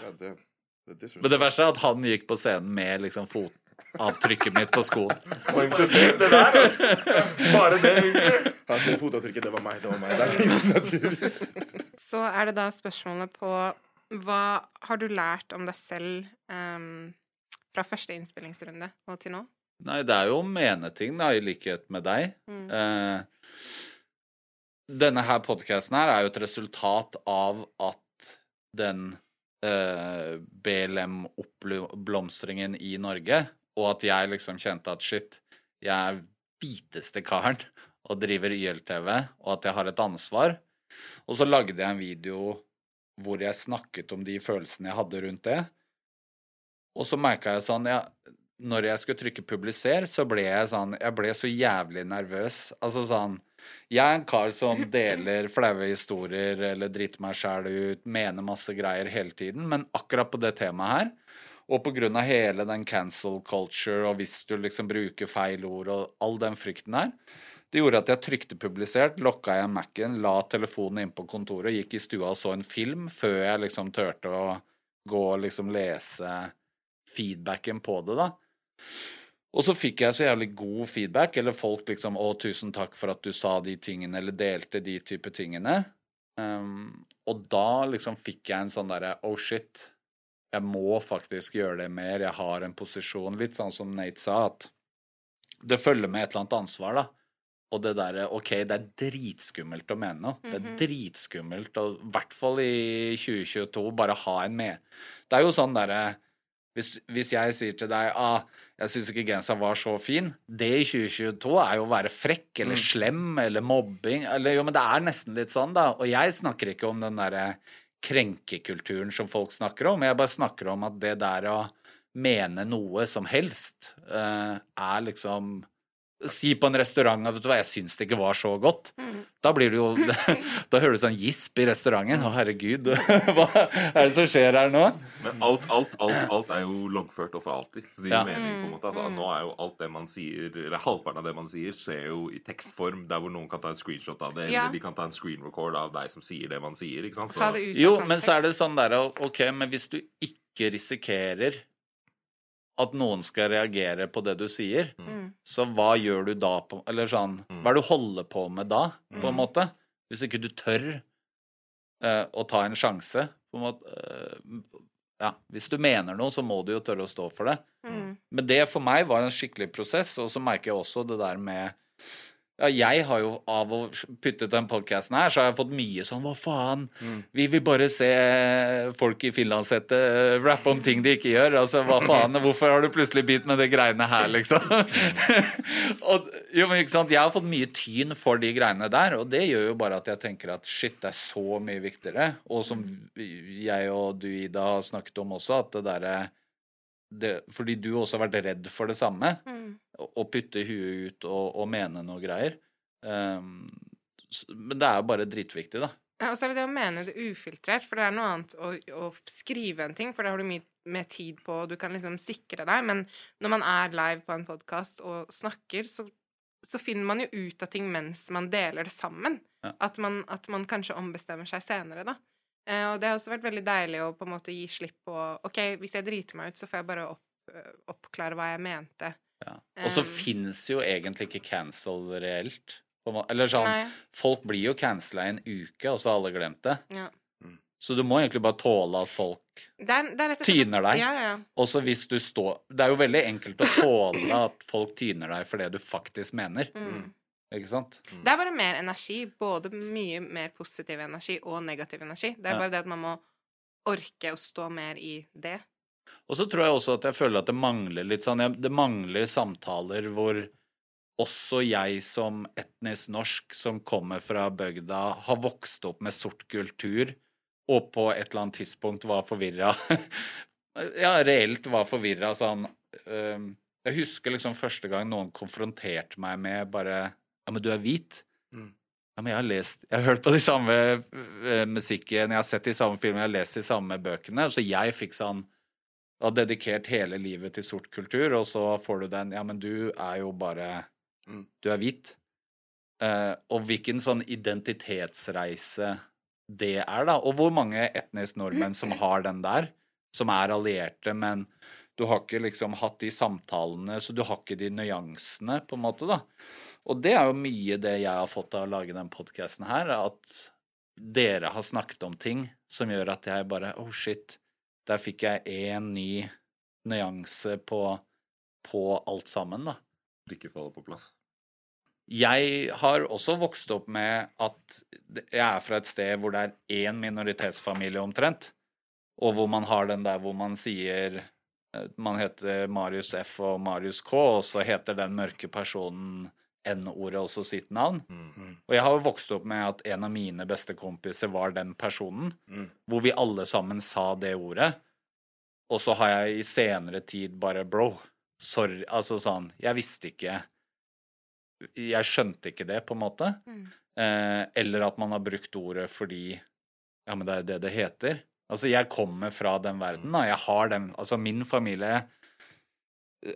Men det verste er at han gikk på scenen med liksom fotavtrykket mitt på skoen. Point to fake, det der, ass. Bare det. egentlig. Han sier fotavtrykket, det var meg, det var meg. Det er liksom naturlig. Så er det da spørsmålet på hva har du lært om deg selv um, fra første innspillingsrunde og til nå? Nei, det er jo å mene ting, da, i likhet med deg. Mm. Uh, denne her podkasten her er jo et resultat av at den eh, BLM-oppblomstringen i Norge, og at jeg liksom kjente at shit, jeg er hviteste karen og driver YLTV, og at jeg har et ansvar. Og så lagde jeg en video hvor jeg snakket om de følelsene jeg hadde rundt det. Og så merka jeg sånn ja, Når jeg skulle trykke 'publiser', så ble jeg sånn Jeg ble så jævlig nervøs. Altså sånn Jeg er en kar som deler flaue historier eller driter meg sjæl ut, mener masse greier hele tiden, men akkurat på det temaet her, og på grunn av hele den cancel culture, og hvis du liksom bruker feil ord og all den frykten der, det gjorde at jeg trykte 'publisert', lokka jeg Mac-en, la telefonen inn på kontoret, gikk i stua og så en film før jeg liksom turte å gå og liksom lese feedbacken på det, da. Og så fikk jeg så jævlig god feedback, eller folk liksom 'Å, tusen takk for at du sa de tingene', eller delte de type tingene. Um, og da liksom fikk jeg en sånn derre 'Oh, shit'. Jeg må faktisk gjøre det mer. Jeg har en posisjon. Litt sånn som Nate sa, at det følger med et eller annet ansvar, da. Og det derre OK, det er dritskummelt å mene noe. Det er dritskummelt, og i hvert fall i 2022, bare ha en med. Det er jo sånn derre hvis, hvis jeg sier til deg ah, jeg syns ikke genseren var så fin, det i 2022 er jo å være frekk eller slem eller mobbing eller Jo, men det er nesten litt sånn, da. Og jeg snakker ikke om den derre krenkekulturen som folk snakker om. Jeg bare snakker om at det der å mene noe som helst, uh, er liksom Si på en restaurant at vet du hva, jeg syns det ikke var så godt. Da blir det jo Da hører du sånn gisp i restauranten. Å, herregud, hva er det som skjer her nå? Men alt, alt, alt, alt er jo loggført og for alltid. Så det gir Ja. mening på en måte. Altså, nå er jo alt det man sier, eller halvparten av det man sier, ser jo i tekstform, der hvor noen kan ta en screenshot av det, Ja. eller de kan ta en screen record av deg som sier det man sier. ikke sant? Ta det ut Jo, men så er det sånn der OK, men hvis du ikke risikerer at noen skal reagere på det du sier, Mm. så hva gjør du da på Eller sånn Hva er det du holder på med da, på en måte? Hvis ikke du tør uh, å ta en sjanse, på en måte uh, Ja, hvis du mener noe, så må du jo tørre å stå for det. Mm. Men det for meg var en skikkelig prosess, og så merker jeg også det der med ja, jeg har jo av å putte ut den podkasten her, så har jeg fått mye sånn Hva faen? Vi vil bare se folk i finlandshette rappe om ting de ikke gjør. Altså, hva faen? Hvorfor har du plutselig begynt med de greiene her, liksom? og, jo, men ikke sant? Jeg har fått mye tyn for de greiene der, og det gjør jo bare at jeg tenker at shit, det er så mye viktigere. Og som jeg og du, Ida, har snakket om også, at det derre Fordi du også har vært redd for det samme. Mm. Å putte huet ut og, og mene noe greier. Um, men det er jo bare dritviktig, da. Ja, og så er det det å mene det ufiltrert, for det er noe annet å, å skrive en ting, for det har du mye mer tid på, og du kan liksom sikre deg, men når man er live på en podkast og snakker, så, så finner man jo ut av ting mens man deler det sammen. Ja. At, man, at man kanskje ombestemmer seg senere, da. Eh, og det har også vært veldig deilig å på en måte gi slipp på OK, hvis jeg driter meg ut, så får jeg bare opp, eh, oppklare hva jeg mente. Ja. Og så Um, fins jo egentlig ikke cancel reelt. Eller sånn Nei. Folk blir jo cancela i en uke, og så har alle glemt det. Ja. Så du må egentlig bare tåle at folk Det er, det er slett tyner deg. Ja, ja, ja. Også hvis du står Det er jo veldig enkelt å tåle at folk tyner deg for det du faktisk mener. Mm. Ikke sant? Det er bare mer energi. Både mye mer positiv energi og negativ energi. Det er Ja. bare det at man må orke å stå mer i det. Og så tror jeg også at jeg føler at det mangler litt sånn Det mangler samtaler hvor også jeg som etnisk norsk, som kommer fra bygda, har vokst opp med sort kultur, og på et eller annet tidspunkt var forvirra Ja, reelt var forvirra sånn Jeg husker liksom første gang noen konfronterte meg med bare Ja, men du er hvit? Mm. Ja, men jeg har lest Jeg har hørt på de samme øh, musikken, jeg har sett de samme filmene, jeg har lest de samme bøkene. Så jeg fikk sånn har dedikert hele livet til sort kultur, og så får du den Ja, men du er jo bare Mm. Du er hvit. Uh, og hvilken sånn identitetsreise det er, da. Og hvor mange etnisk nordmenn som har den der, som er allierte, men du har ikke liksom hatt de samtalene, så du har ikke de nyansene, på en måte, da. Og det er jo mye det jeg har fått av å lage den podkasten her, at dere har snakket om ting som gjør at jeg bare Oh, shit. Der fikk jeg én ny nyanse på, på alt sammen, da. Ikke faller på plass. Jeg har også vokst opp med at jeg er fra et sted hvor det er én minoritetsfamilie omtrent, og hvor man har den der hvor man sier eh, Man heter Marius F og Marius K, og så heter den mørke personen N-ordet også sitt navn. Mm. Og jeg har jo vokst opp med at en av mine bestekompiser var den personen, Mm. hvor vi alle sammen sa det ordet. Og så har jeg i senere tid bare Bro, sorry Altså sånn Jeg visste ikke Jeg skjønte ikke det, på en måte. Mm. Eh, eller at man har brukt ordet fordi Ja, men det er jo det det heter. Altså, jeg kommer fra den verden, da. Jeg har den Altså, min familie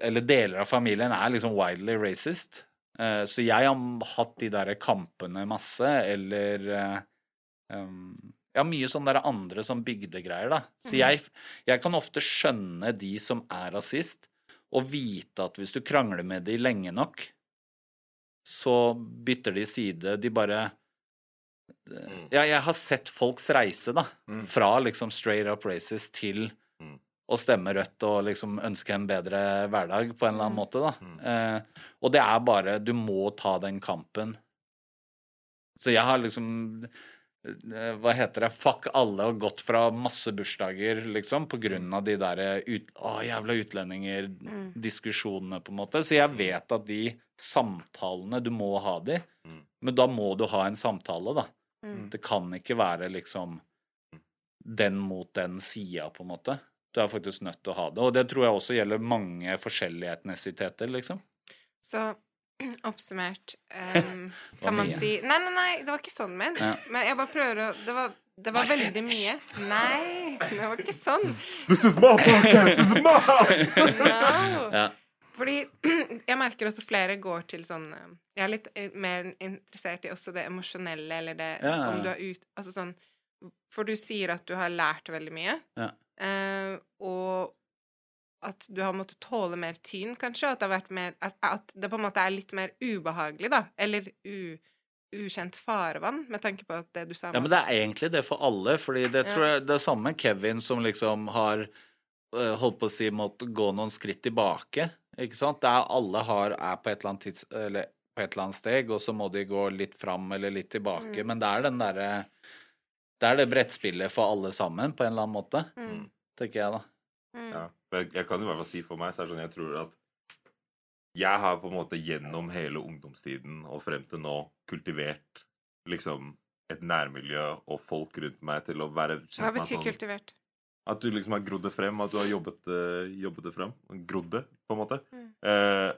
Eller deler av familien er liksom wildly racist. Eh, så jeg har hatt de der kampene masse, eller eh, um, Ja, mye sånn der andre som bygdegreier, da. Så jeg, jeg kan ofte skjønne de som er rasist, og vite at hvis du krangler med de lenge nok, så bytter de side. De bare Ja, jeg har sett folks reise, da. Mm. Fra liksom straight up racist til Mm. Å stemme rødt og liksom ønske en bedre hverdag på en eller annen måte, da. Mm. Eh, og det er bare Du må ta den kampen. Så jeg har liksom eh, Hva heter det? Fuck alle og gått fra masse bursdager, liksom, på grunn av de derre ut, Å, jævla utlendinger, diskusjonene, på en måte. Så jeg vet at de samtalene Du må ha de, Mm. men da må du ha en samtale, da. Mm. Det kan ikke være liksom den mot den sida, på en måte. Du er faktisk nødt til å ha det. Og det tror jeg også gjelder mange forskjellige etnisiteter, liksom. Så oppsummert um, kan man mye. si Nei, nei, nei, det var ikke sånn ment. Ja. Men jeg bare prøver å Det var, det var veldig mye. Nei, det var ikke sånn. This is my podcast! This is my house! No. Ja. Fordi jeg merker også flere går til sånn eh, Jeg er litt eh, mer interessert i også det emosjonelle, eller det Ja, ja, om du har ut Altså sånn For du sier at du har lært veldig mye, Ja. Eh, og at du har måttet tåle mer tyn, kanskje, og at det har vært mer At, at det på en måte er litt mer ubehagelig, da, eller u, ukjent farvann, med tanke på at det du sa Ja, men det er egentlig det for alle, fordi det Ja. tror jeg det er samme Kevin som liksom har øh, holdt på å si måtte gå noen skritt tilbake, ikke sant? Det er alle har er på et eller annet tids eller på et eller annet steg, og så må de gå litt fram eller litt tilbake, Mm. men det er den derre det er det brettspillet for alle sammen, på en eller annen måte, Mm. tenker jeg, da. Mm. Ja. Jeg, jeg kan i hvert fall si for meg, så er det sånn jeg tror at jeg har på en måte gjennom hele ungdomstiden og frem til nå kultivert liksom et nærmiljø og folk rundt meg til å være kjent Hva betyr sånn kultivert? At du liksom har grodd det frem, at du har jobbet, eh, jobbet det frem. Grodd det, på en måte. Mm. Eh,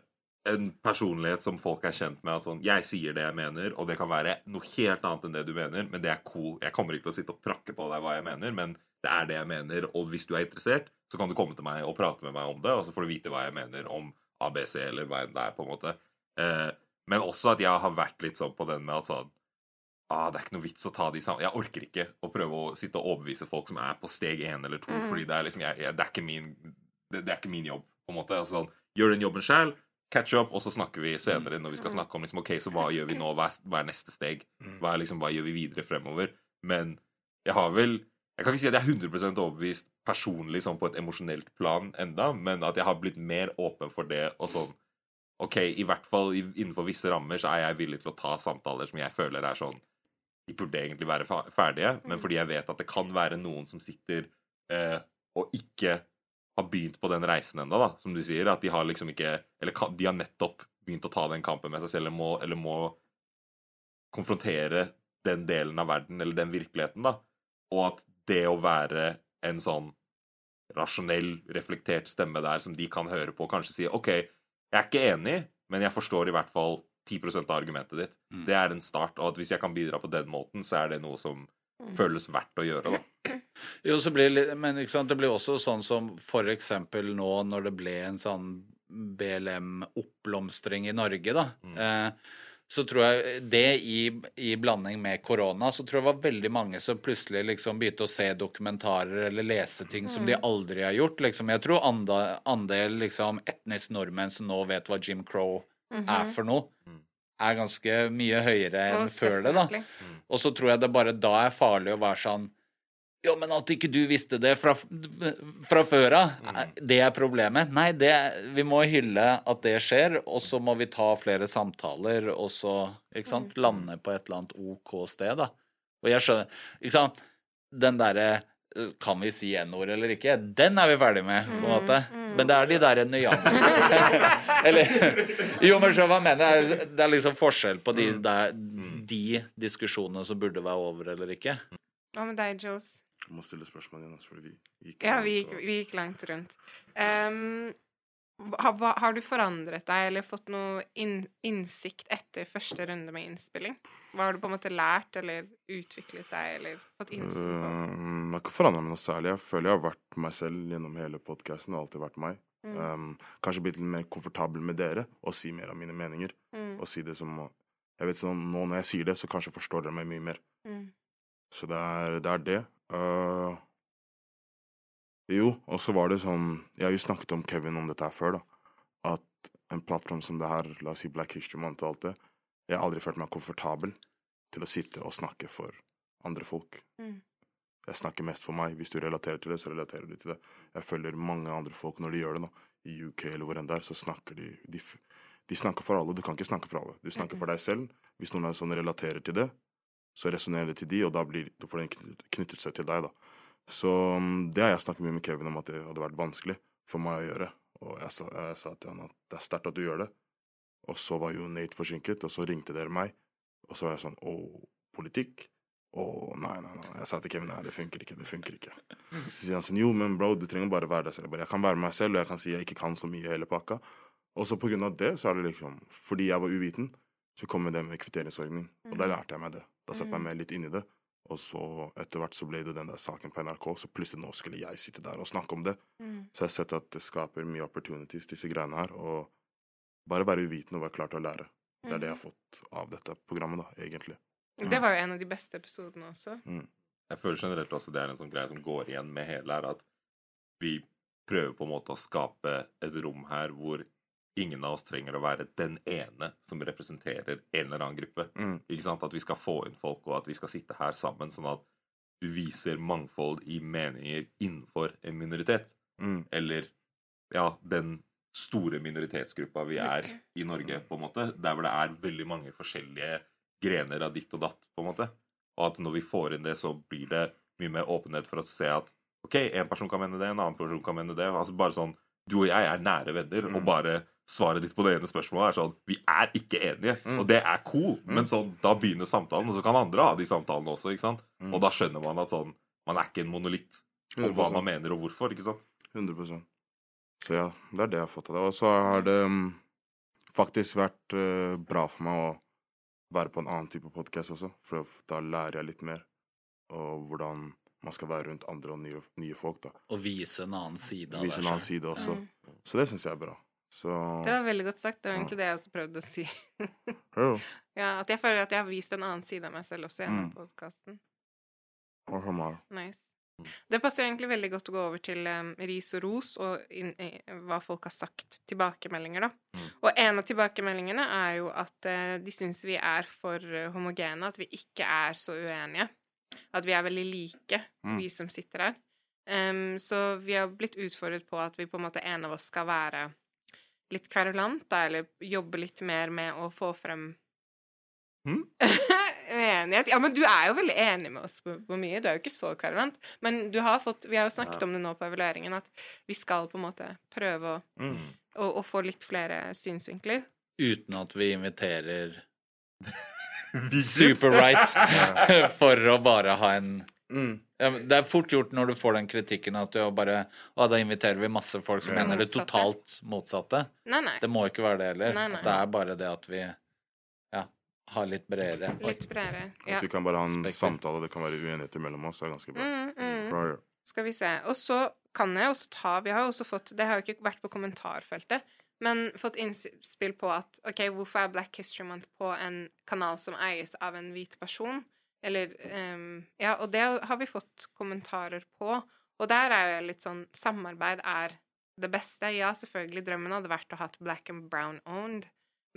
en personlighet som folk er kjent med. At sånn, jeg sier det jeg mener, og det kan være noe helt annet enn det du mener, men det er cool. Jeg kommer ikke til å sitte og prakke på deg hva jeg mener, men det er det jeg mener, og hvis du er interessert, så kan du komme til meg og prate med meg om det, og så får du vite hva jeg mener om ABC, eller hva enn det er, på en måte. Eh, men også at jeg har vært litt sånn på den med at sånn ah, Det er ikke noe vits å ta de sammen Jeg orker ikke å prøve å sitte og overbevise folk som er på steg én eller to, Mm. fordi det er liksom jeg, jeg, det, er min, det, det er ikke min jobb, på en måte. Altså, sånn, gjør den jobben sjøl, catch up, og så snakker vi senere når vi skal snakke om liksom, ok, så hva gjør vi nå, hva er, hva er neste steg, hva, er, liksom, hva gjør vi videre fremover. Men jeg har vel Jeg kan ikke si at jeg er 100% overbevist personlig sånn på et emosjonelt plan enda, men at jeg har blitt mer åpen for det og sånn OK, i hvert fall innenfor visse rammer så er jeg villig til å ta samtaler som jeg føler er sånn De burde egentlig være ferdige, men fordi jeg vet at det kan være noen som sitter eh, og ikke har begynt på den reisen ennå, da, som du sier. At de har liksom ikke Eller de har nettopp begynt å ta den kampen med seg selv, eller må, eller må konfrontere den delen av verden, eller den virkeligheten, da. Og at det å være en sånn rasjonell, reflektert stemme der som de kan høre på, og kanskje si OK, jeg er ikke enig, men jeg forstår i hvert fall 10% av argumentet ditt. Mm. Det er en start, og at hvis jeg kan bidra på den måten, så er det noe som føles verdt å gjøre, da. Jo, så blir det, litt- men ikke sant, det blir også sånn som for eksempel nå når det ble en sånn BLM-oppblomstring i Norge, da. Eh, så tror jeg det i, i blanding med korona, så tror jeg det var veldig mange som plutselig liksom begynte å se dokumentarer eller lese ting som de aldri har gjort. Liksom. Jeg tror ande, andel liksom, etnisk nordmenn som nå vet hva Jim Crow er for noe, er ganske mye høyere enn før det, da. Og så tror jeg det bare da er farlig å være sånn Ja, men at ikke du visste det fra, fra før av, det er problemet. Nei, det, vi må hylle at det skjer, og så må vi ta flere samtaler, og så ikke sant, lande på et eller annet OK sted, da. Og jeg skjønner Ikke sant? Den derre eh, kan vi si N-ord eller ikke? Den er vi ferdig med, på en måte. Men det er de derre nyansene Eller Jo, men skjønner hva jeg mener? Det er liksom forskjell på de, der, de diskusjonene som burde være over eller ikke. Hva med deg, Jules? Må stille spørsmål igjen, altså, fordi vi gikk Ja, vi gikk, vi gikk langt rundt. Um, ha, har du forandret deg eller fått noe inn, innsikt etter første runde med innspilling? Hva har du på en måte lært eller utviklet deg eller fått innsikt på? Um, jeg har ikke forandra meg noe særlig. Jeg føler jeg har vært meg selv gjennom hele podkasten. Alltid vært meg. Mm. Um, kanskje blitt litt mer komfortabel med dere og si mer av mine meninger. Mm. Og si det som Jeg vet sånn, Nå når jeg sier det, så kanskje forstår dere meg mye mer. Mm. Så det er det. Er det. Uh, jo, og så var det sånn Jeg har jo snakket om Kevin om dette her før, da. At en plattform som det her, la oss si Black History Month og alt det Jeg har aldri følt meg komfortabel til å sitte og snakke for andre folk. Mm. Jeg snakker mest for meg. Hvis du relaterer til det, så relaterer du til det. Jeg følger mange andre folk når de gjør det, da. I UK eller hvor enn det er, så snakker de, de De snakker for alle. Du kan ikke snakke for alle. Du snakker for deg selv. Hvis noen er sånn relaterer til det, så resonnerer det til de, og da, blir, får den knyttet, knyttelse til deg, da. Så mm, det har jeg snakket mye med Kevin om at det hadde vært vanskelig for meg å gjøre. Og jeg sa, jeg sa til han at det er sterkt at du gjør det. Og så var jo Nate forsinket, og så ringte dere meg. Og så var jeg sånn Å, politikk? Å, nei, nei, nei. Jeg sa til Kevin nei, det funker ikke. Det funker ikke. Så sier han sånn Jo, men bro, du trenger bare være deg selv. Jeg bare, jeg kan være meg selv, og jeg kan si jeg ikke kan så mye i hele pakka. Og så på grunn av det, så er det liksom Fordi jeg var uviten, så kom det med kvitteringsordning. Og da lærte jeg meg det. Da satte jeg meg mer litt inn i det. Og så etter hvert så ble det den der saken på NRK, så plutselig nå skulle jeg sitte der og snakke om det. Mm. Så jeg har sett at det skaper mye opportunities, disse greiene her. Og bare være uviten og være klar til å lære. Det er det jeg har fått av dette programmet, da, egentlig. Det var jo en av de beste episodene også. Jeg føler generelt også det er en sånn greie som går igjen med hele her, at vi prøver på en måte å skape et rom her hvor ingen av oss trenger å være den ene som representerer en eller annen gruppe. Mm. Ikke sant? At vi skal få inn folk, og at vi skal sitte her sammen, sånn at du viser mangfold i meninger innenfor en minoritet. Mm. Eller ja, den store minoritetsgruppa vi er i Norge, på en måte. Der hvor det er veldig mange forskjellige grener av ditt og datt, på en måte. Og at når vi får inn det, så blir det mye mer åpenhet for å se at OK, en person kan mene det, en annen person kan mene det. Altså bare sånn Du og jeg er nære venner, og bare svaret ditt på det ene spørsmålet er sånn Vi er ikke enige, og det er cool, men sånn, da begynner samtalen, og så kan andre ha de samtalene også, ikke sant? Og da skjønner man at sånn Man er ikke en monolitt. Om hva 100%. man mener, og hvorfor, ikke sant? 100% Så ja, det er det jeg har fått av det. Og så har det um, faktisk vært uh, bra for meg å være på en annen type podkast også, for da lærer jeg litt mer. Og hvordan man skal være rundt andre og nye, nye folk, da. Og vise en annen side av Vise en annen side også. Mm. Så det syns jeg er bra. Så Det var veldig godt sagt. Det var egentlig det jeg også prøvde å si. ja, at jeg føler at jeg har vist en annen side av meg selv også gjennom Mm. podkasten. Nice. Det passer egentlig veldig godt å gå over til um, ris og ros og in, i, hva folk har sagt. Tilbakemeldinger, da. Mm. Og en av tilbakemeldingene er jo at uh, de syns vi er for eh, homogene, at vi ikke er så uenige. At vi er veldig like, Mm. vi som sitter her. Um, så vi har blitt utfordret på at vi på en måte en av oss skal være litt kverulant, da, eller jobbe litt mer med å få frem Mm. Uenighet. Ja, men du er jo veldig enig med oss på, på mye. Du er jo ikke så kverulant. Men du har fått Vi har jo snakket Ja. om det nå på evalueringen, at vi skal på en måte prøve å, Mm. å, å få litt flere synsvinkler. Uten at vi inviterer Super super right for å bare ha en Mm. ja, Det er fort gjort når du får den kritikken at du bare Å, da inviterer vi masse folk som Ja. mener det totalt motsatte. Nei, nei. Det må ikke være det heller. Nei, nei. Det er bare det at vi ja, har litt bredere Litt bredere. Ja. At vi kan bare ha en Spekter. samtale, det kan være uenigheter mellom oss, er ganske bra. Mm, mm. Bra, ja. Skal vi se. Og så kan jeg også ta Vi har jo også fått Det har jo ikke vært på kommentarfeltet, men fått innspill på at OK, hvorfor er Black History Month på en kanal som eies av en hvit person? Eller um, Ja, og det har vi fått kommentarer på. Og der er jo litt sånn Samarbeid er det beste. Ja, selvfølgelig, drømmen hadde vært å ha et black and brown owned,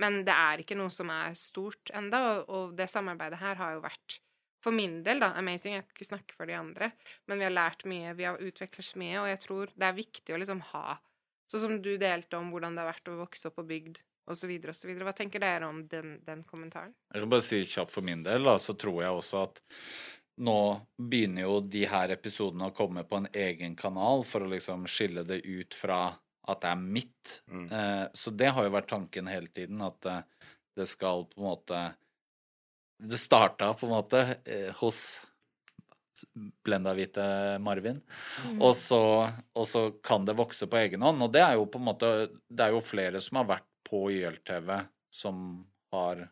men det er ikke noe som er stort enda, og, og det samarbeidet her har jo vært for min del, da, amazing. Jeg kan ikke snakke for de andre, men vi har lært mye, vi har utviklet oss mye, og jeg tror det er viktig å liksom ha Sånn som du delte om hvordan det har vært å vokse opp på bygd, osv., videre. Hva tenker dere om den, den kommentaren? Jeg kan bare si kjapt for min del, da, så tror jeg også at nå begynner jo de her episodene å komme på en egen kanal for å liksom skille det ut fra at det er mitt. Mm. Eh, så det har jo vært tanken hele tiden, at eh, det skal på en måte Det starta på en måte eh, hos blenda-hvite Marvin, og, så, og så kan det vokse på egen hånd. Og det er jo på en måte Det er jo flere som har vært på YLTV som har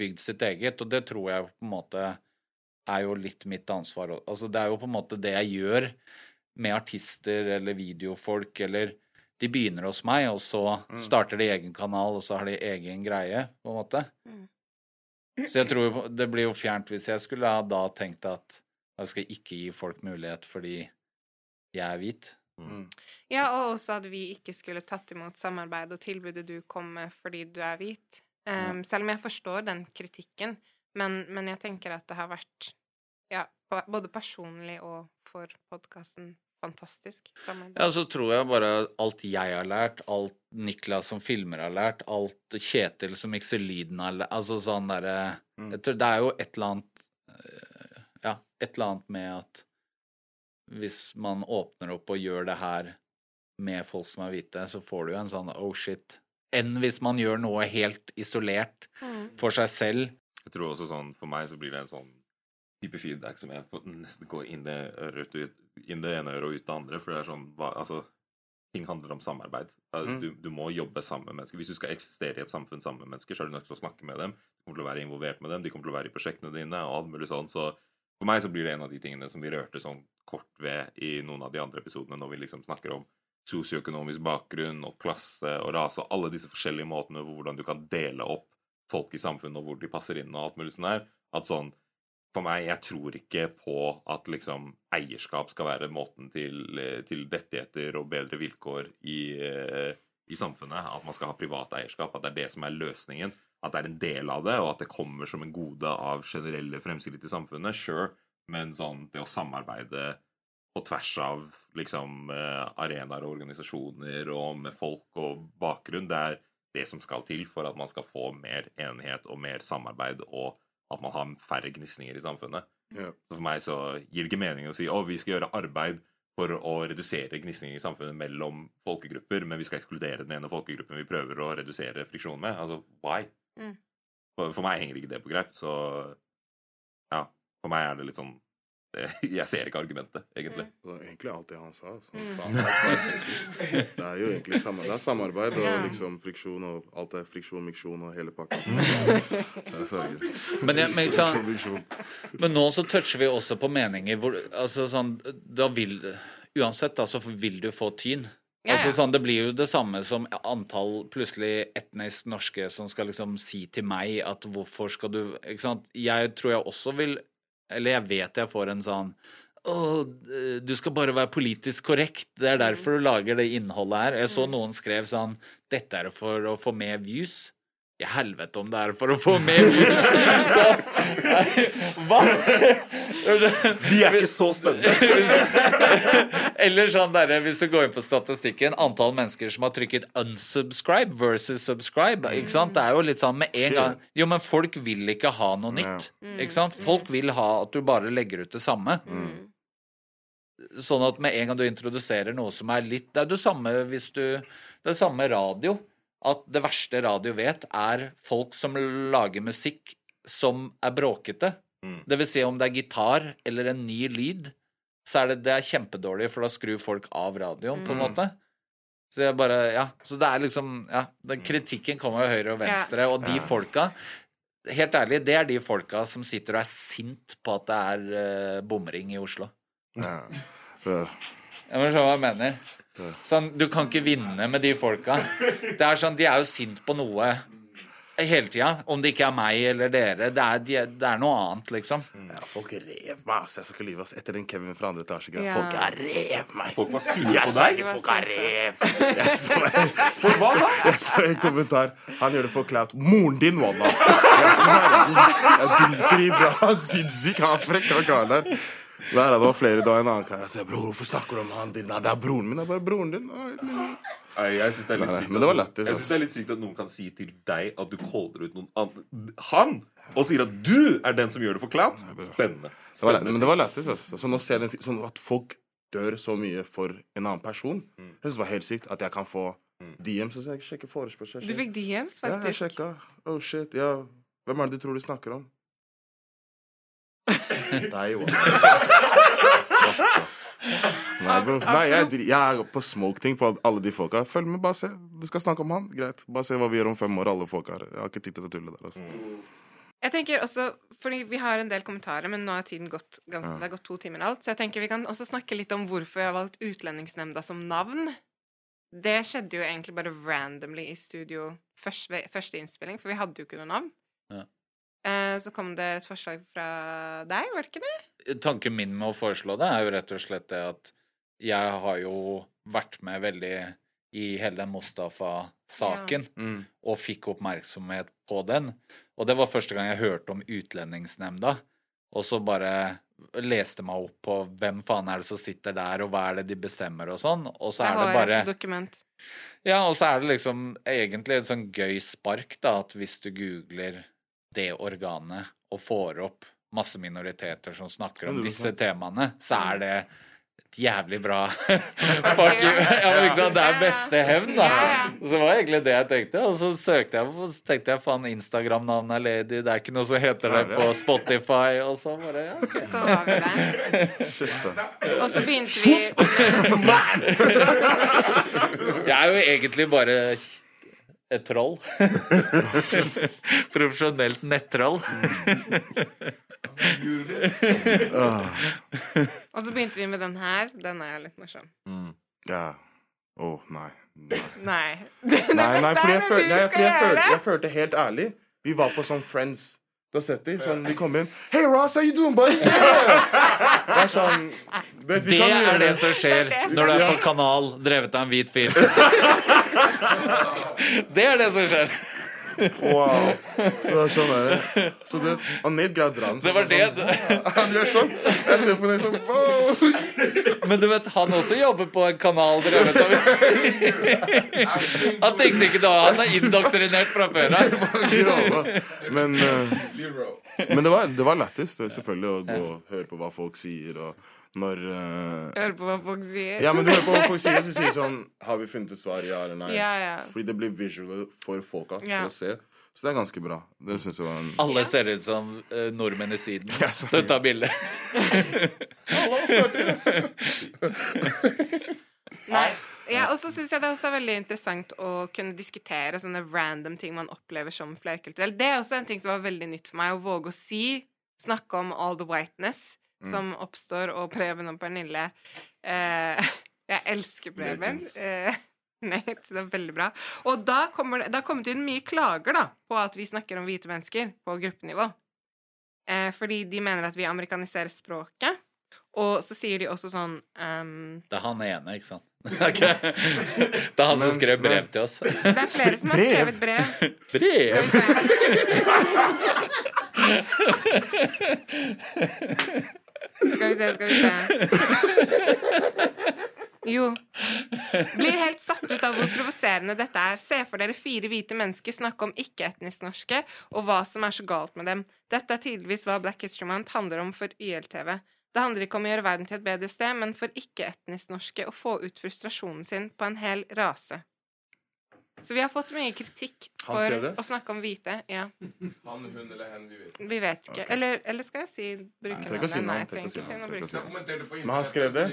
bygd sitt eget, og det tror jeg på en måte er jo litt mitt ansvar. Altså, det er jo på en måte det jeg gjør med artister eller videofolk, eller de begynner hos meg, og så starter de egen kanal, og så har de egen greie, på en måte. Mm. Så jeg tror jo det blir jo fjernt hvis jeg skulle ha da tenkt at jeg skal ikke gi folk mulighet fordi jeg er hvit. Mm. Ja, og også at vi ikke skulle tatt imot samarbeid og tilbudet du kom med fordi du er hvit. Um, selv om jeg forstår den kritikken, men, men jeg tenker at det har vært, ja, både personlig og for podkasten, fantastisk samarbeid. Ja, så tror jeg bare alt jeg har lært, alt Niklas som filmer har lært, alt Kjetil som mikser lyden har lært Altså sånn derre Mm. Det er jo et eller annet eh, Ja, et eller annet med at hvis man åpner opp og gjør det her med folk som er hvite, så får du jo en sånn oh shit Enn hvis man gjør noe helt isolert Mm. for seg selv. Jeg tror også sånn, For meg så blir det en sånn type feedback som jeg nesten går inn det, øret inn det ene øret og ut det andre. For det er sånn hva, Altså, ting handler om samarbeid. Mm. Du, du må jobbe sammen med mennesker. Hvis du skal eksistere i et samfunn sammen med mennesker, så er du nødt til å snakke med dem. Du kommer til å være involvert med dem, de kommer til å være i prosjektene dine og alt mulig sånn. Så for meg så blir det en av de tingene som vi rørte sånn kort ved i noen av de andre episodene, når vi liksom snakker om sosioøkonomisk bakgrunn og klasse og rase og alle disse forskjellige måtene hvor hvordan du kan dele opp folk i samfunnet og hvor de passer inn og alt mulig sånn her. At sånn For meg, jeg tror ikke på at liksom eierskap skal være måten til, eh, til rettigheter og bedre vilkår i, eh, i samfunnet. At man skal ha privat eierskap. At det er det som er løsningen. At det er en del av det, og at det kommer som en gode av generelle fremskritt i samfunnet. Sure, men sånn det å samarbeide på tvers av liksom eh, arenaer og organisasjoner og med folk og bakgrunn, det er det som skal til for at man skal få mer enighet og mer samarbeid, og at man har færre gnisninger i samfunnet. Ja. Så for meg så gir det ikke mening å si å, vi skal gjøre arbeid for å redusere gnisninger i samfunnet mellom folkegrupper, men vi skal ekskludere den ene folkegruppen vi prøver å redusere friksjonen med. Altså, why? Mm. For, for meg henger ikke det på greip, så ja. For meg er det litt sånn Jeg ser ikke argumentet, egentlig. Det var egentlig alt det han sa. Mm. han sa alt jeg synes. Det er jo egentlig samme, det er samarbeid og liksom friksjon og alt det friksjon, miksjon og hele pakka. Det er sørger. Men, jeg, men, sånn, men nå så toucher vi også på meninger hvor altså sånn, Da vil Uansett, da, så vil du få tyn. Ja, Altså sånn, Det blir jo det samme som antall plutselig etnisk norske som skal liksom si til meg at hvorfor skal du Ikke sant. Jeg tror jeg også vil Eller jeg vet jeg får en sånn å, du skal bare være politisk korrekt. Det er derfor du lager det innholdet her. Jeg så noen skrev sånn Dette er for å få mer views. I helvete om det er for å få mer views! Nei, Hva? De er ikke så spennende! Eller sånn derre, hvis du går inn på statistikken, antall mennesker som har trykket 'unsubscribe' versus 'subscribe'. ikke sant? Det er jo litt sånn med en gang Jo, men folk vil ikke ha noe nytt. Ikke sant? Folk vil ha at du bare legger ut det samme. Sånn at med en gang du introduserer noe som er litt Det er det samme hvis du Det er samme radio. At det verste radio vet, er folk som lager musikk som er bråkete. Det vil si om det er gitar eller en ny lyd, så er det, det er kjempedårlig, for da skrur folk av radioen, på en måte. Så det er bare Ja. Så det er liksom Ja, den kritikken kommer jo høyre og venstre, og de folka Helt ærlig, det er de folka som sitter og er sint på at det er uh, bomring i Oslo. Ja. Så, Jeg må se hva jeg mener. Sånn, du kan ikke vinne med de folka. Det er sånn, De er jo sint på noe hele tida. Om det ikke er meg eller dere. Det er, det er noe annet, liksom. ja, folk rev meg, ass. Jeg skal ikke lyve, Altså. Etter den Kevin fra andre etasje. Ja. Folk er rev meg. Folk var sure på deg. folk er rev. Jeg så, jeg, så, jeg så en kommentar. Han gjør det for clout. Moren din, walla! Jeg sverger. Jeg driter i bra. Sinnssyk. Han frekk, han karen der. Der, det var flere da en annen kar. Jeg sa, bror, hvorfor snakker du om han din? Nei, det er broren min. Det er bare broren din. Nei, nei. Nei, jeg syns det er litt sykt at Jeg synes det er litt sykt at noen kan si til deg at du caller ut noen annen Han! Og sier at du er den som gjør det for clout. Spennende. Det var, læ- men det var lættis. Altså. Så nå ser jeg den, fi- sånn at folk dør så mye for en annen person. Mm. Jeg synes det var helt sykt at jeg kan få DM, så jeg sjekker forespørsel. Du fikk DMs, Ja, jeg faktisk. sjekka. Oh shit, ja. Hvem er det du tror du snakker om? Deg, jo. Nei, bro. Nei, jeg, jeg er på smoke-ting på alle de folka. Følg med, bare se. Du skal snakke om han? Greit. Bare se hva vi gjør om fem år, alle folka her. Jeg har ikke tid til det tullet der, altså. Jeg tenker også, fordi Vi har en del kommentarer, men nå har tiden gått ganske, det har gått to timer alt. Så jeg tenker vi kan også snakke litt om hvorfor jeg har valgt Utlendingsnemnda som navn. Det skjedde jo egentlig bare randomly i studio først, første innspilling, for vi hadde jo ikke noe navn. Ja. Eh, så kom det et forslag fra deg, var det ikke det? Tanken min med å foreslå det er jo rett og slett det at jeg har jo vært med veldig i hele den Mustafa-saken, Mm. og fikk oppmerksomhet på den. Og det var første gang jeg hørte om Utlendingsnemnda. Og så bare leste meg opp på hvem faen er det som sitter der, og hva er det de bestemmer, og sånn. Og så er det bare dokument. Ja, og så er det liksom egentlig et sånn gøy spark, da, at hvis du googler det organet og får opp masse minoriteter som snakker om disse temaene, så er det et jævlig bra Fuck you. Ja, ikke sant? Det er beste hevn, da. Så det var egentlig det jeg tenkte. Og så søkte jeg og så tenkte jeg faen, Instagram-navnet er ledig, det er ikke noe som heter det på Spotify, og så bare ja. Så var vi det. Og så begynte vi Jeg er jo egentlig bare et troll. Profesjonelt nettroll. Og så begynte vi med den her. Den er litt morsom. Ja. Å, nei. Nei. Nei. Det Nei, nei, beste fordi er jeg, når føl du nei, skal fordi jeg, det. jeg følte helt ærlig Vi var på sånn Friends. Du har sett de? Sånn, de kommer inn Hey Ross, how you doing, buddy? Det er sånn Det, Det er det som skjer når du er på kanal drevet av en hvit fyr. Det er det som skjer. Wow. Så det er sånn er det. Så det, og Nate greide å dra den. Det var det. Sånn, han gjør sånn. Jeg ser på den sånn wow. Men du vet, han også jobber på en kanal drevet om. Han tenkte ikke da Han er indoktrinert fra før av. Men, eh, men det var, det var lættis selvfølgelig å gå og høre på hva folk sier, og når uh, Jeg hører på hva folk sier. Ja, men du hører på hva folk sier, så sier sånn Har vi funnet et svar, ja eller nei? Ja, ja. Fordi det blir visual for folka Ja. til å se. Så det er ganske bra. Det synes jeg var en Alle ser ut som uh, nordmenn i Syden. Ja, så- Du tar bilde. Nei. Ja, og så syns jeg det også er veldig interessant å kunne diskutere sånne random ting man opplever som flerkulturell. Det er også en ting som var veldig nytt for meg, å våge å si, snakke om all the whiteness som oppstår, og Preben og Pernille eh, Jeg elsker Preben. Eh, Nate, det er veldig bra. Og da kommer det, det har kommet inn mye klager da, på at vi snakker om hvite mennesker på gruppenivå. Eh, fordi de mener at vi amerikaniserer språket. Og så sier de også sånn um, Det er han ene, ikke sant? Det er han som skrev brev men- til oss. Det er flere som har Brev? skrevet brev. Brev? Skal vi se, skal vi se. Jo. Blir helt satt ut av hvor provoserende dette er. Se for dere fire hvite mennesker snakke om ikke-etnisk norske, og hva som er så galt med dem. Dette er tydeligvis hva Black History Month handler om for YLTV. Det handler ikke om å gjøre verden til et bedre sted, men for ikke-etnisk norske å få ut frustrasjonen sin på en hel rase. Så vi har fått mye kritikk for å snakke om hvite. Ja, Han, hun eller hen, vi vet. vi vet ikke. Eller, eller skal jeg si bruke trenger ikke å si navnet? Nei, jeg trenger ikke si noe. Men han skrev det?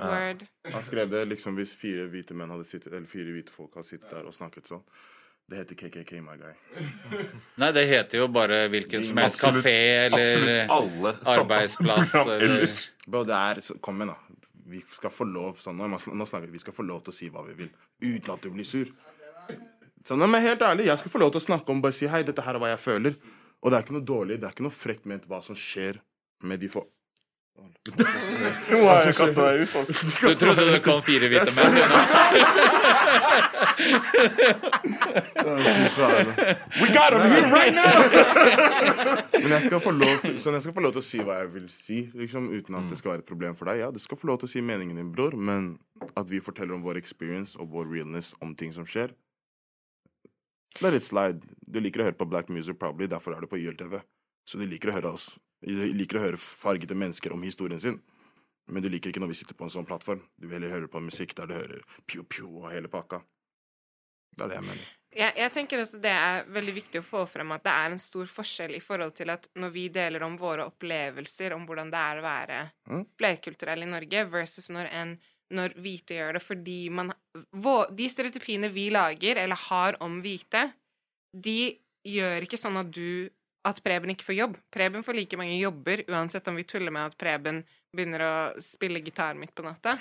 Word. Han skrev det liksom hvis fire hvite menn hadde sittet Eller fire hvite folk hadde sittet der og snakket sånn. Det heter KKK, my guy. Nei, det heter jo bare hvilken som helst kafé eller arbeidsplass, eller- Bro, det er så- Kom igjen, da. Vi skal få lov sånn, nå, snakker vi, vi skal få lov til å si hva vi vil, uten at du blir sur. Sånn, men helt ærlig, Jeg skal få lov til å snakke om bare si hei, dette her er hva jeg føler. Og det er ikke noe dårlig, det er ikke noe frekt ment hva som skjer med de få... Jeg kastet deg ut, altså. Du trodde du kom fire hvite menn? We got him here right now! Men jeg skal, få lov, sånn, jeg skal få lov til å si hva jeg vil si, liksom, uten at det skal være et problem for deg. Ja, du skal få lov til å si meningen din, bror, men at vi forteller om vår experience og vår realness om ting som skjer Let it slide. Du liker å høre på black music, probably, derfor er du på YLTV. Så de liker å høre oss De liker å høre fargete mennesker om historien sin. Men du liker ikke når vi sitter på en sånn plattform. Du vil heller høre på musikk der du hører pjo-pjo og hele pakka. Det er det jeg mener. Jeg, jeg tenker også det er veldig viktig å få frem at det er en stor forskjell i forhold til at når vi deler om våre opplevelser om hvordan det er å være Mm. flerkulturell i Norge, versus når, en, når hvite gjør det fordi man De stereotypiene vi lager, eller har om hvite, de gjør ikke sånn at du at Preben ikke får jobb. Preben får like mange jobber, uansett om vi tuller med at Preben begynner å spille gitar midt på natta.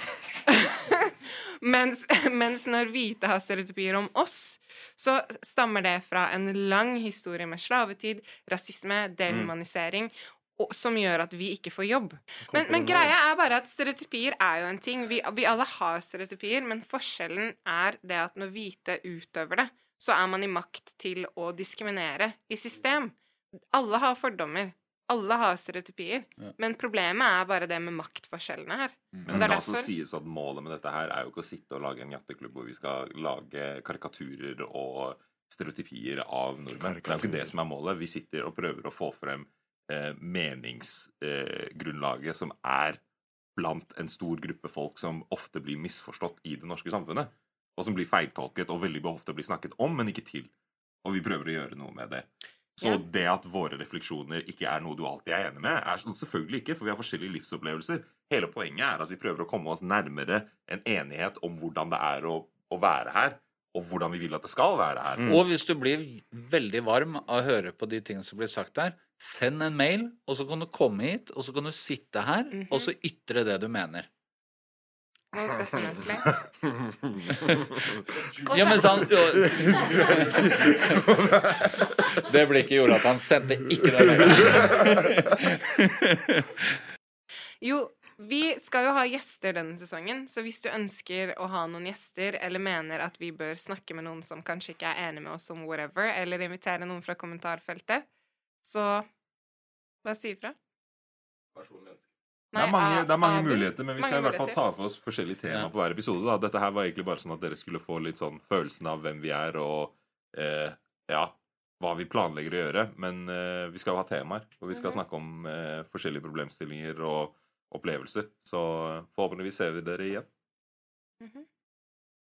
mens, mens når hvite har stereotypier om oss, så stammer det fra en lang historie med slavetid, rasisme, dehumanisering, og, som gjør at vi ikke får jobb. Men, men greia er bare at stereotypier er jo en ting. Vi, vi alle har stereotypier, men forskjellen er det at når hvite utøver det, så er man i makt til å diskriminere i system. Alle har fordommer. Alle har stereotypier. Men problemet er bare det med maktforskjellene her. Men Og det skal også sies at målet med dette her er jo ikke å sitte og lage en jatteklubb hvor vi skal lage karikaturer og stereotypier av nordmenn. Det er jo ikke det som er målet. Vi sitter og prøver å få frem eh, meningsgrunnlaget som er blant en stor gruppe folk som ofte blir misforstått i det norske samfunnet. Og som blir feiltolket og veldig ofte blir snakket om, men ikke til. Og vi prøver å gjøre noe med det. Så Ja. det at våre refleksjoner ikke er noe du alltid er enig med, er sånn selvfølgelig ikke, for vi har forskjellige livsopplevelser. Hele poenget er at vi prøver å komme oss nærmere en enighet om hvordan det er å, å være her, og hvordan vi vil at det skal være her. Og hvis du blir veldig varm av å høre på de tingene som blir sagt her, send en mail, og så kan du komme hit, og så kan du sitte her, og så ytre det du mener. Ja, men sånn. Det blikket gjorde at han sendte ikke det mailen. Jo, vi skal jo ha gjester denne sesongen, så hvis du ønsker å ha noen gjester, eller mener at vi bør snakke med noen som kanskje ikke er enig med oss om whatever, eller invitere noen fra kommentarfeltet, så bare si ifra. Det er mange, det er mange muligheter, men vi skal i hvert fall ta for oss forskjellige tema Ja. på hver episode. Da. Dette her var egentlig bare sånn at dere skulle få litt sånn følelsen av hvem vi er, og eh, ja, hva vi planlegger å gjøre. Men eh, vi skal jo ha temaer, og vi skal Mhm. snakke om eh, forskjellige problemstillinger og opplevelser. Så forhåpentligvis ser vi dere igjen. Mhm.